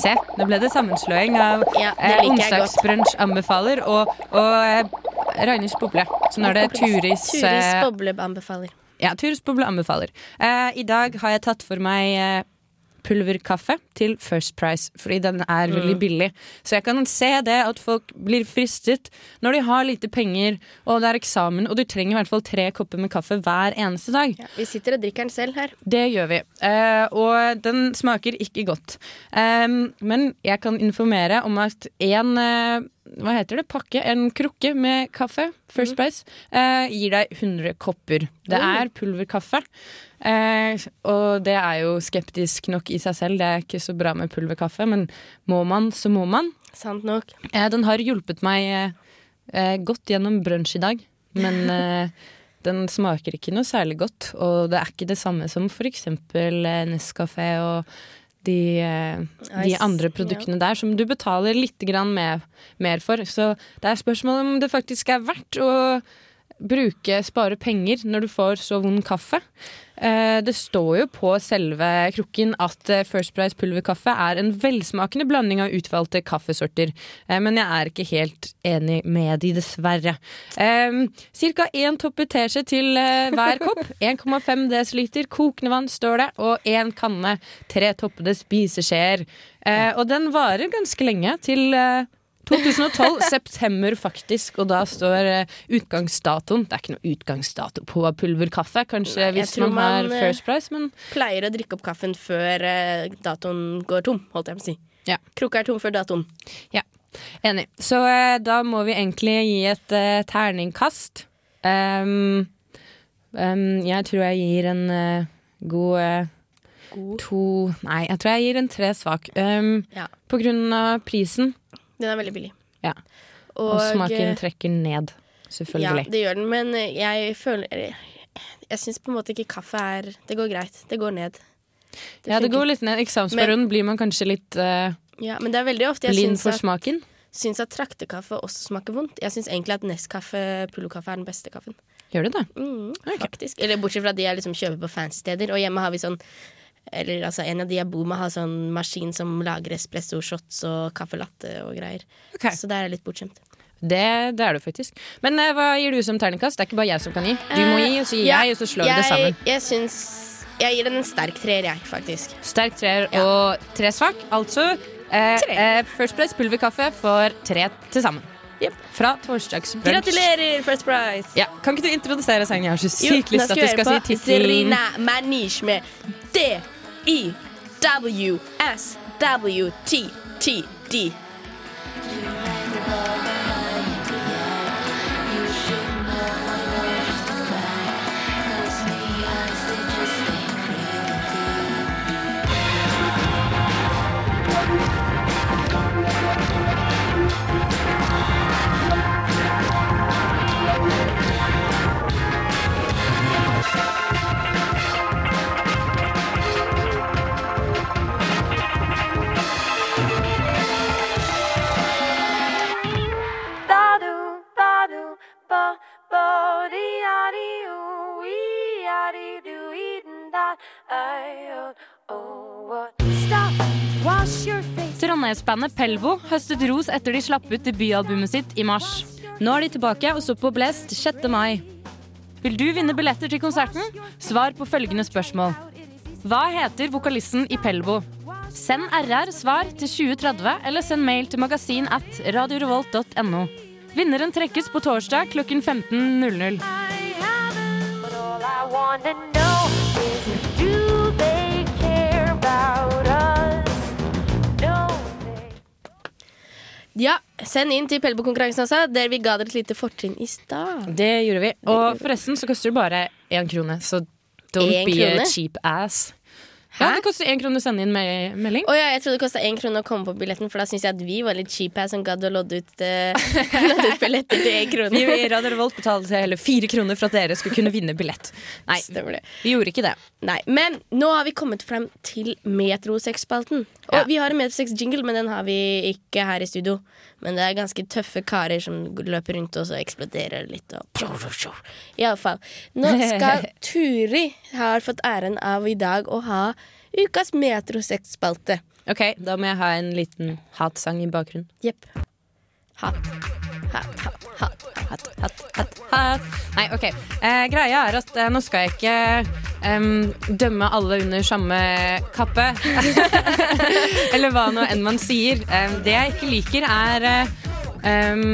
D: Se, nå ble det sammenslåing av
A: Ja, det
D: eh,
A: liker jeg
D: onsdagsbrunsj anbefaler og, og eh, Ragnhilds boble. Så nå er det Turis
A: Turis
D: eh,
A: boble anbefaler.
D: Ja, Turusboble anbefaler. Eh, I dag har jeg tatt for meg eh, pulverkaffe til First Price, fordi den er veldig
A: Mm.
D: billig. Så jeg kan se det at folk blir fristet når de har lite penger og det er eksamen, og du trenger i hvert fall tre kopper med kaffe hver eneste dag.
A: Vi sitter og drikker den selv her.
D: Det gjør vi. Eh, og den smaker ikke godt. Em, men jeg kan informere om at en eh, hva heter det? Pakke, en krukke med kaffe, First Price, eh, gir deg 100 kopper. Det er pulverkaffe. Eh, og det er jo skeptisk nok i seg selv. Det er ikke så bra med pulverkaffe, men må man, så må man.
A: Sant nok.
D: Eh, den har hjulpet meg eh, godt gjennom brunsj i dag, men eh, den smaker ikke noe særlig godt. Og det er ikke det samme som eksempel eh, Nescafé og de, de andre produktene der som du betaler litt mer, mer for. Så det er spørsmål om det faktisk er verdt å bruke, spare penger når du får så vond kaffe. Eh, Det står jo på selve krukken at eh, First Price pulverkaffe er en velsmakende blanding av utvalgte kaffesorter. Eh, Men jeg er ikke helt enig med de, dessverre. Ca. Cirka én toppe teskje til hver kopp. 1,5 dl kokende vann står det, og én kanne tre toppede spiseskjeer. Og den varer ganske lenge, til 2012, september faktisk, og da står eh, utgangsdatoen Det er ikke noe utgangsdato på pulverkaffe, kanskje
A: Nei,
D: hvis
A: man,
D: man har
A: eh,
D: First Price, men
A: Pleier å drikke opp kaffen før eh, datoen går tom, holdt jeg på å si.
D: Ja.
A: Krukka er tom før datoen.
D: Ja, enig. Så da må vi egentlig gi et eh, terningkast. Um, um, jeg tror jeg gir en uh, god, eh, to Nei, jeg tror jeg gir en tre svak. Um,
A: Ja.
D: På grunn av prisen.
A: Den er veldig billig.
D: Ja. Og,
A: Og,
D: smaken
A: eh,
D: trekker ned, selvfølgelig.
A: Ja, det gjør den, men jeg føler Jeg, syns på en måte ikke kaffe er Det går greit. Det går ned.
D: ja, det går litt ned. Eksamensperioden blir man kanskje litt uh,
A: Ja, men det er veldig ofte jeg
D: blind for
A: at,
D: smaken.
A: syns at traktekaffe også smaker vondt. Jeg syns egentlig at Nestkaffe, Pullokaffe, er den beste kaffen.
D: Gjør du det?
A: Mm, Faktisk. Eller bortsett fra de jeg liksom kjøper på fancy steder. Og hjemme har vi sånn eller altså En av de jeg bor med, har sånn maskin som lager espresso shots og caffè latte og greier. Så der er jeg litt bortskjemt.
D: Det, det er du faktisk. Men eh, hva gir du som terningkast? Det er ikke bare jeg som kan gi. Du må gi, og så gir
A: Ja,
D: jeg, og så slår vi det sammen.
A: Jeg syns Jeg gir den en sterk treer, jeg, faktisk.
D: Sterk treer og tre svak. Altså eh, eh, First Price pulverkaffe for tre til sammen. Fra torsdagsbrunsj.
A: Gratulerer, First Prize!
D: Ja, kan ikke du introdusere sangen? Jeg har så sykt lyst til at du skal si tittelen.
A: Serena Manish med E
D: W S W T T D. ba bo di Trondheimsbandet Pelvo høstet ros etter de slapp ut debutalbumet sitt i mars. Nå er de tilbake og så på Blest 6. mai. Vil du vinne billetter til konserten? Svar på følgende spørsmål. Hva heter vokalisten i Pelvo? Send RR svar til 2030 eller send mail til magasin at radiorevolt.no. Vinneren trekkes på torsdag klokken 15.00.
Y: But all I wanna know is do they care about us? No.
A: Ja, send inn til Pelbo-konkurransen også, der vi ga dere et lite fortrinn i stad.
D: Det gjorde vi. Og forresten så koster det bare én krone, så don't
A: En
D: be a cheap ass. Ja, det koster én krone å sende inn med melding.
A: Oh, ja, jeg trodde det kosta én krone å komme på billetten, for da syns jeg at vi var litt cheap her som gadd å lodde ut, uh, lodde ut billetter til én krone.
D: Vi i Radio Revolt betalte hele fire kroner for at dere skulle kunne vinne billett. Nei, vi gjorde ikke det.
A: Nei, Men nå har vi kommet frem til Metrosex-spalten. Og
D: Ja.
A: vi har en Metrosex-jingle, men den har vi ikke her i studio. Men det er ganske tøffe karer som løper rundt og eksploderer litt. Og Iallfall. Nå skal Turi har fått æren av i dag å ha ukas metrosexspalte.
D: Ok, da må jeg ha en liten hatsang i bakgrunnen.
A: Jepp. Hat. Hat, hat, hat, hat, hat, hat.
D: Hat. Nei, ok. Eh, greia er at eh, nå skal jeg ikke em, dømme alle under samme kappe. Eller hva nå enn man sier. Det jeg ikke liker, er eh,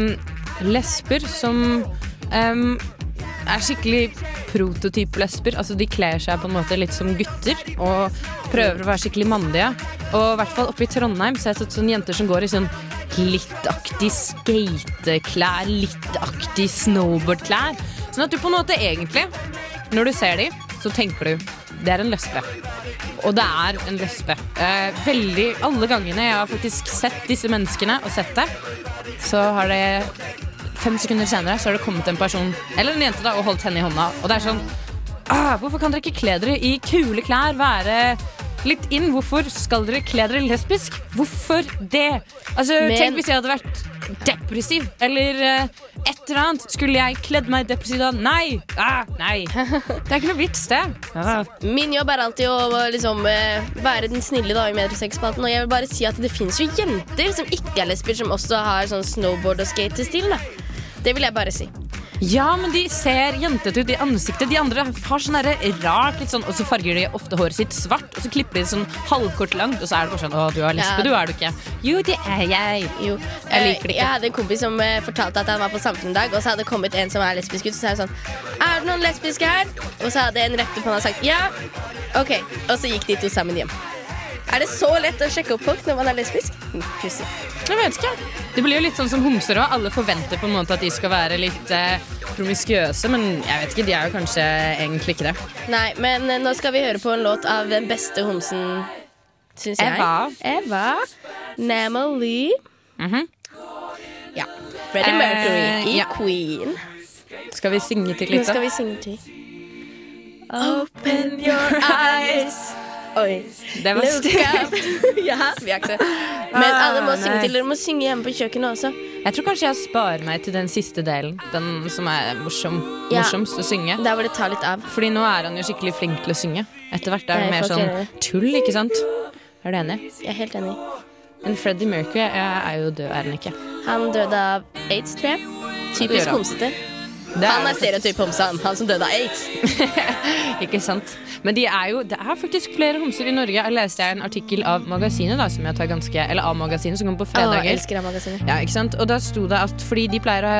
D: lesber som er skikkelig prototyp-lesber. Altså De kler seg på en måte litt som gutter og prøver å være skikkelig mandige. Og i hvert fall oppe i Trondheim så har jeg sett sånne jenter som går i sånn littaktig skateklær, litt-aktig snowboardklær. Sånn at du på en måte egentlig, når du ser dem, så tenker du det er en løspe. Og det er en løspe. Eh, veldig, Alle gangene jeg har faktisk sett disse menneskene og sett det, så har det fem sekunder senere så har det kommet en person eller en jente da, og holdt henne i hånda. Og det er sånn ah, Hvorfor kan dere ikke kle dere i kule klær? Være litt inn? Hvorfor skal dere kle dere lesbisk? Hvorfor det? Altså,
A: Men-
D: Tenk hvis jeg hadde vært depressiv eller uh, et eller annet. Skulle jeg kledd meg depressiv da? Nei! Ah, nei. Det er ikke noe vits, det. Ah.
A: Min jobb er alltid å liksom, eh, være den snille da, i Metrosex-spalten. Og jeg vil bare si at det finnes jo jenter som ikke er lesbier, som også har sånn snowboard- og skatestil. da. Det vil jeg bare si.
D: Ja, men de ser jentete ut i ansiktet. De andre har sånn rart litt sånn, Og så farger de ofte håret sitt svart, og så klipper de det sånn halvkort langt, og så er det bare sånn Å, du er lesbe,
A: Ja.
D: du er du ikke. Jo, det er jeg.
A: Jo.
D: Jeg liker det
A: ikke. Jeg hadde en kompis som eh, fortalte at han var på Samfunnet i dag, og så hadde det kommet en som er lesbisk ut, og så sa det sånn Er det noen lesbiske her? Og så hadde en rett på han og sagt ja. Ok. Og så gikk de to sammen hjem. Er det så lett å sjekke opp folk når man er lesbisk? Hm, Pussig.
D: Jeg vet ikke. Det blir jo litt sånn som homser òg. Alle forventer på en måte at de skal være litt eh, promiskuøse, men jeg vet ikke, de er jo kanskje egentlig ikke det.
A: Nei, men eh, nå skal vi høre på en låt av den beste homsen, syns jeg.
D: Eva.
A: Eva. Namely. Ja. Freddie
D: Eh,
A: Mercury i
D: ja.
A: Queen.
D: Skal vi synge til
A: Nå
D: litt?
A: skal vi synge til. Open your eyes. Oi.
D: Det var stygt.
A: ja, vi har ikke så Men alle må
D: Ah,
A: synge til. Dere må synge hjemme på kjøkkenet også.
D: Jeg tror kanskje jeg sparer meg til den siste delen. Den som er morsom,
A: Ja.
D: morsomst å synge.
A: Der hvor det tar litt av.
D: Fordi nå er han jo skikkelig flink til å synge. Etter hvert er det mer sånn tull, ikke sant? Er du enig?
A: Jeg er helt enig.
D: Men Freddie Mercury er, er jo død, er han ikke?
A: Han døde av aids, tror jeg. Typisk homsete.
D: Er
A: Han er stereotyp homse, han. Han som døde av aids.
D: Ikke sant? Men de er jo, det er faktisk flere homser i Norge. Jeg leste jeg en artikkel av Magasinet, da, som jeg tar ganske, eller av Magasinet, som kommer på fredager.
A: jeg elsker av magasinet.
D: Ja, ikke sant? Og da sto det at fordi de pleier å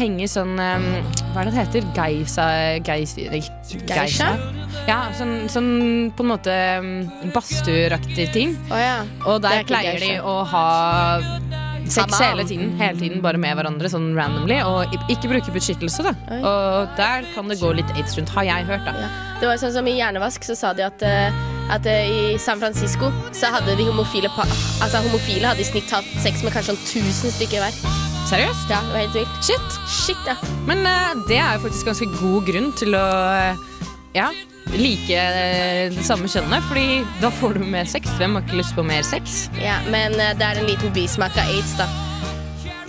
D: henge sånn um, Hva er det det heter? Geisa geis,
A: Geisha?
D: Ja, sånn, sånn på en måte um, badstueraktig ting.
A: Å ja.
D: Og
A: er
D: der
A: pleier
D: pleier de å ha sex hele tiden, hele tiden bare med hverandre, sånn randomly, og ikke bruke beskyttelse, da.
A: Oi.
D: Og der kan det gå litt aids rundt, har jeg hørt, da.
A: Det var sånn som I Hjernevask så sa de at, eh, at eh, i San Francisco så hadde de homofile pa Altså homofile hadde i snitt hatt sex med kanskje sånn 1000 stykker hver.
D: Seriøst?
A: Ja, det var helt vilt.
D: Shit.
A: Shit, ja.
D: Men uh, det er jo faktisk ganske god grunn til å eh, ja, like eh, det samme kjønnet, fordi da får du mer sex. Hvem har ikke lyst på mer sex?
A: ja men eh, det er en liten bismak av aids, da.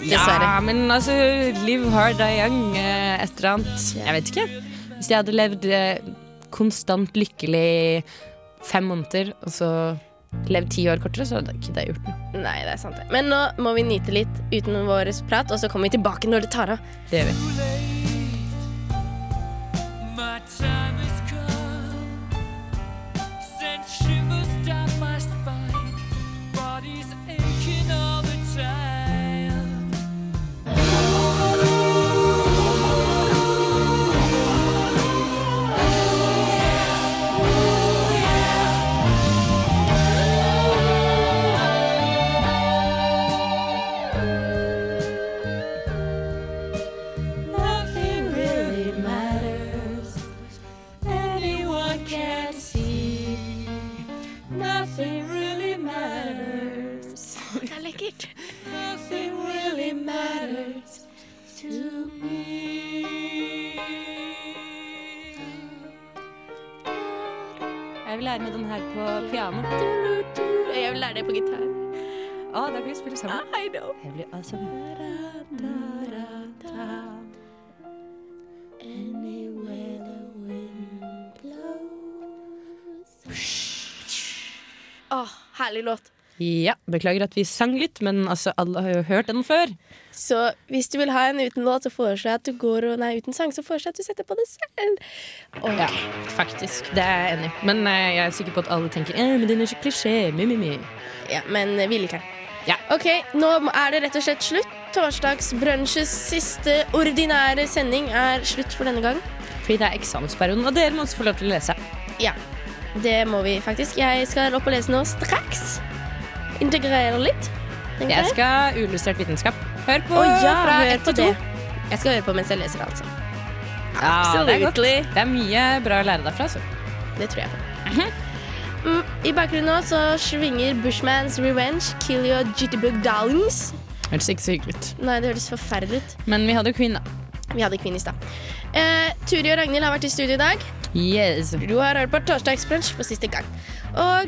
A: Dessverre.
D: Ja, men altså Live hard, die young, eh, et eller annet. Jeg vet ikke. Hvis jeg hadde levd konstant lykkelig fem måneder, og så levd ti år kortere, så hadde ikke det gjort noe.
A: Nei, det er sant. Men nå må vi nyte litt uten vår prat, og så kommer vi tilbake når det tar av.
D: Det gjør vi.
G: Da kan vi spille sammen.
A: I know.
G: Det blir awesome.
A: Åh, herlig låt.
G: Ja, beklager at vi sang litt, men altså, alle har jo hørt den før.
A: Så hvis du vil ha en uten låt, så foreslår jeg at du går og Nei, uten sang, så foreslår jeg at du setter på det selv.
D: Ja, faktisk. Det er jeg enig i. Men eh, jeg er sikker på at alle tenker eh, men den er så klisjé. Mi, mi, mi.
A: Ja, men eh, vi liker den. Ok, nå er det rett og slett slutt. Torsdagsbrunsjes siste ordinære sending er slutt for denne gang.
D: Fordi det er eksamensperioden, og dere må også få lov til å lese.
A: Ja, det må vi faktisk. Jeg skal opp og lese nå straks. Integrere litt. tenker
D: Jeg skal uillustrert vitenskap. Hør på
A: oh, ja,
D: fra
A: hør
D: ett til to.
A: Jeg skal høre på mens jeg leser, altså.
D: Ja, det er. Det er mye bra å lære derfra. Så.
A: Det tror jeg på. Mm, I bakgrunnen nå så svinger Bushmans Revenge, Kill Your Jitterbug Darlings.
D: Hørtes ikke så hyggelig ut.
A: Nei, det høres forferdelig ut.
D: Men vi hadde Queen, da.
A: Vi hadde Queen i stad. Eh, Turi og Ragnhild har vært i studio i dag.
D: Yes.
A: Du har hørt på Torsdagsbrunsj for siste gang. Og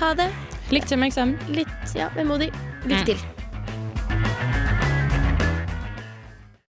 A: ha det.
D: Lykke til med eksamen.
A: Litt, ja, vemodig. Lykke
D: Mm.
A: til.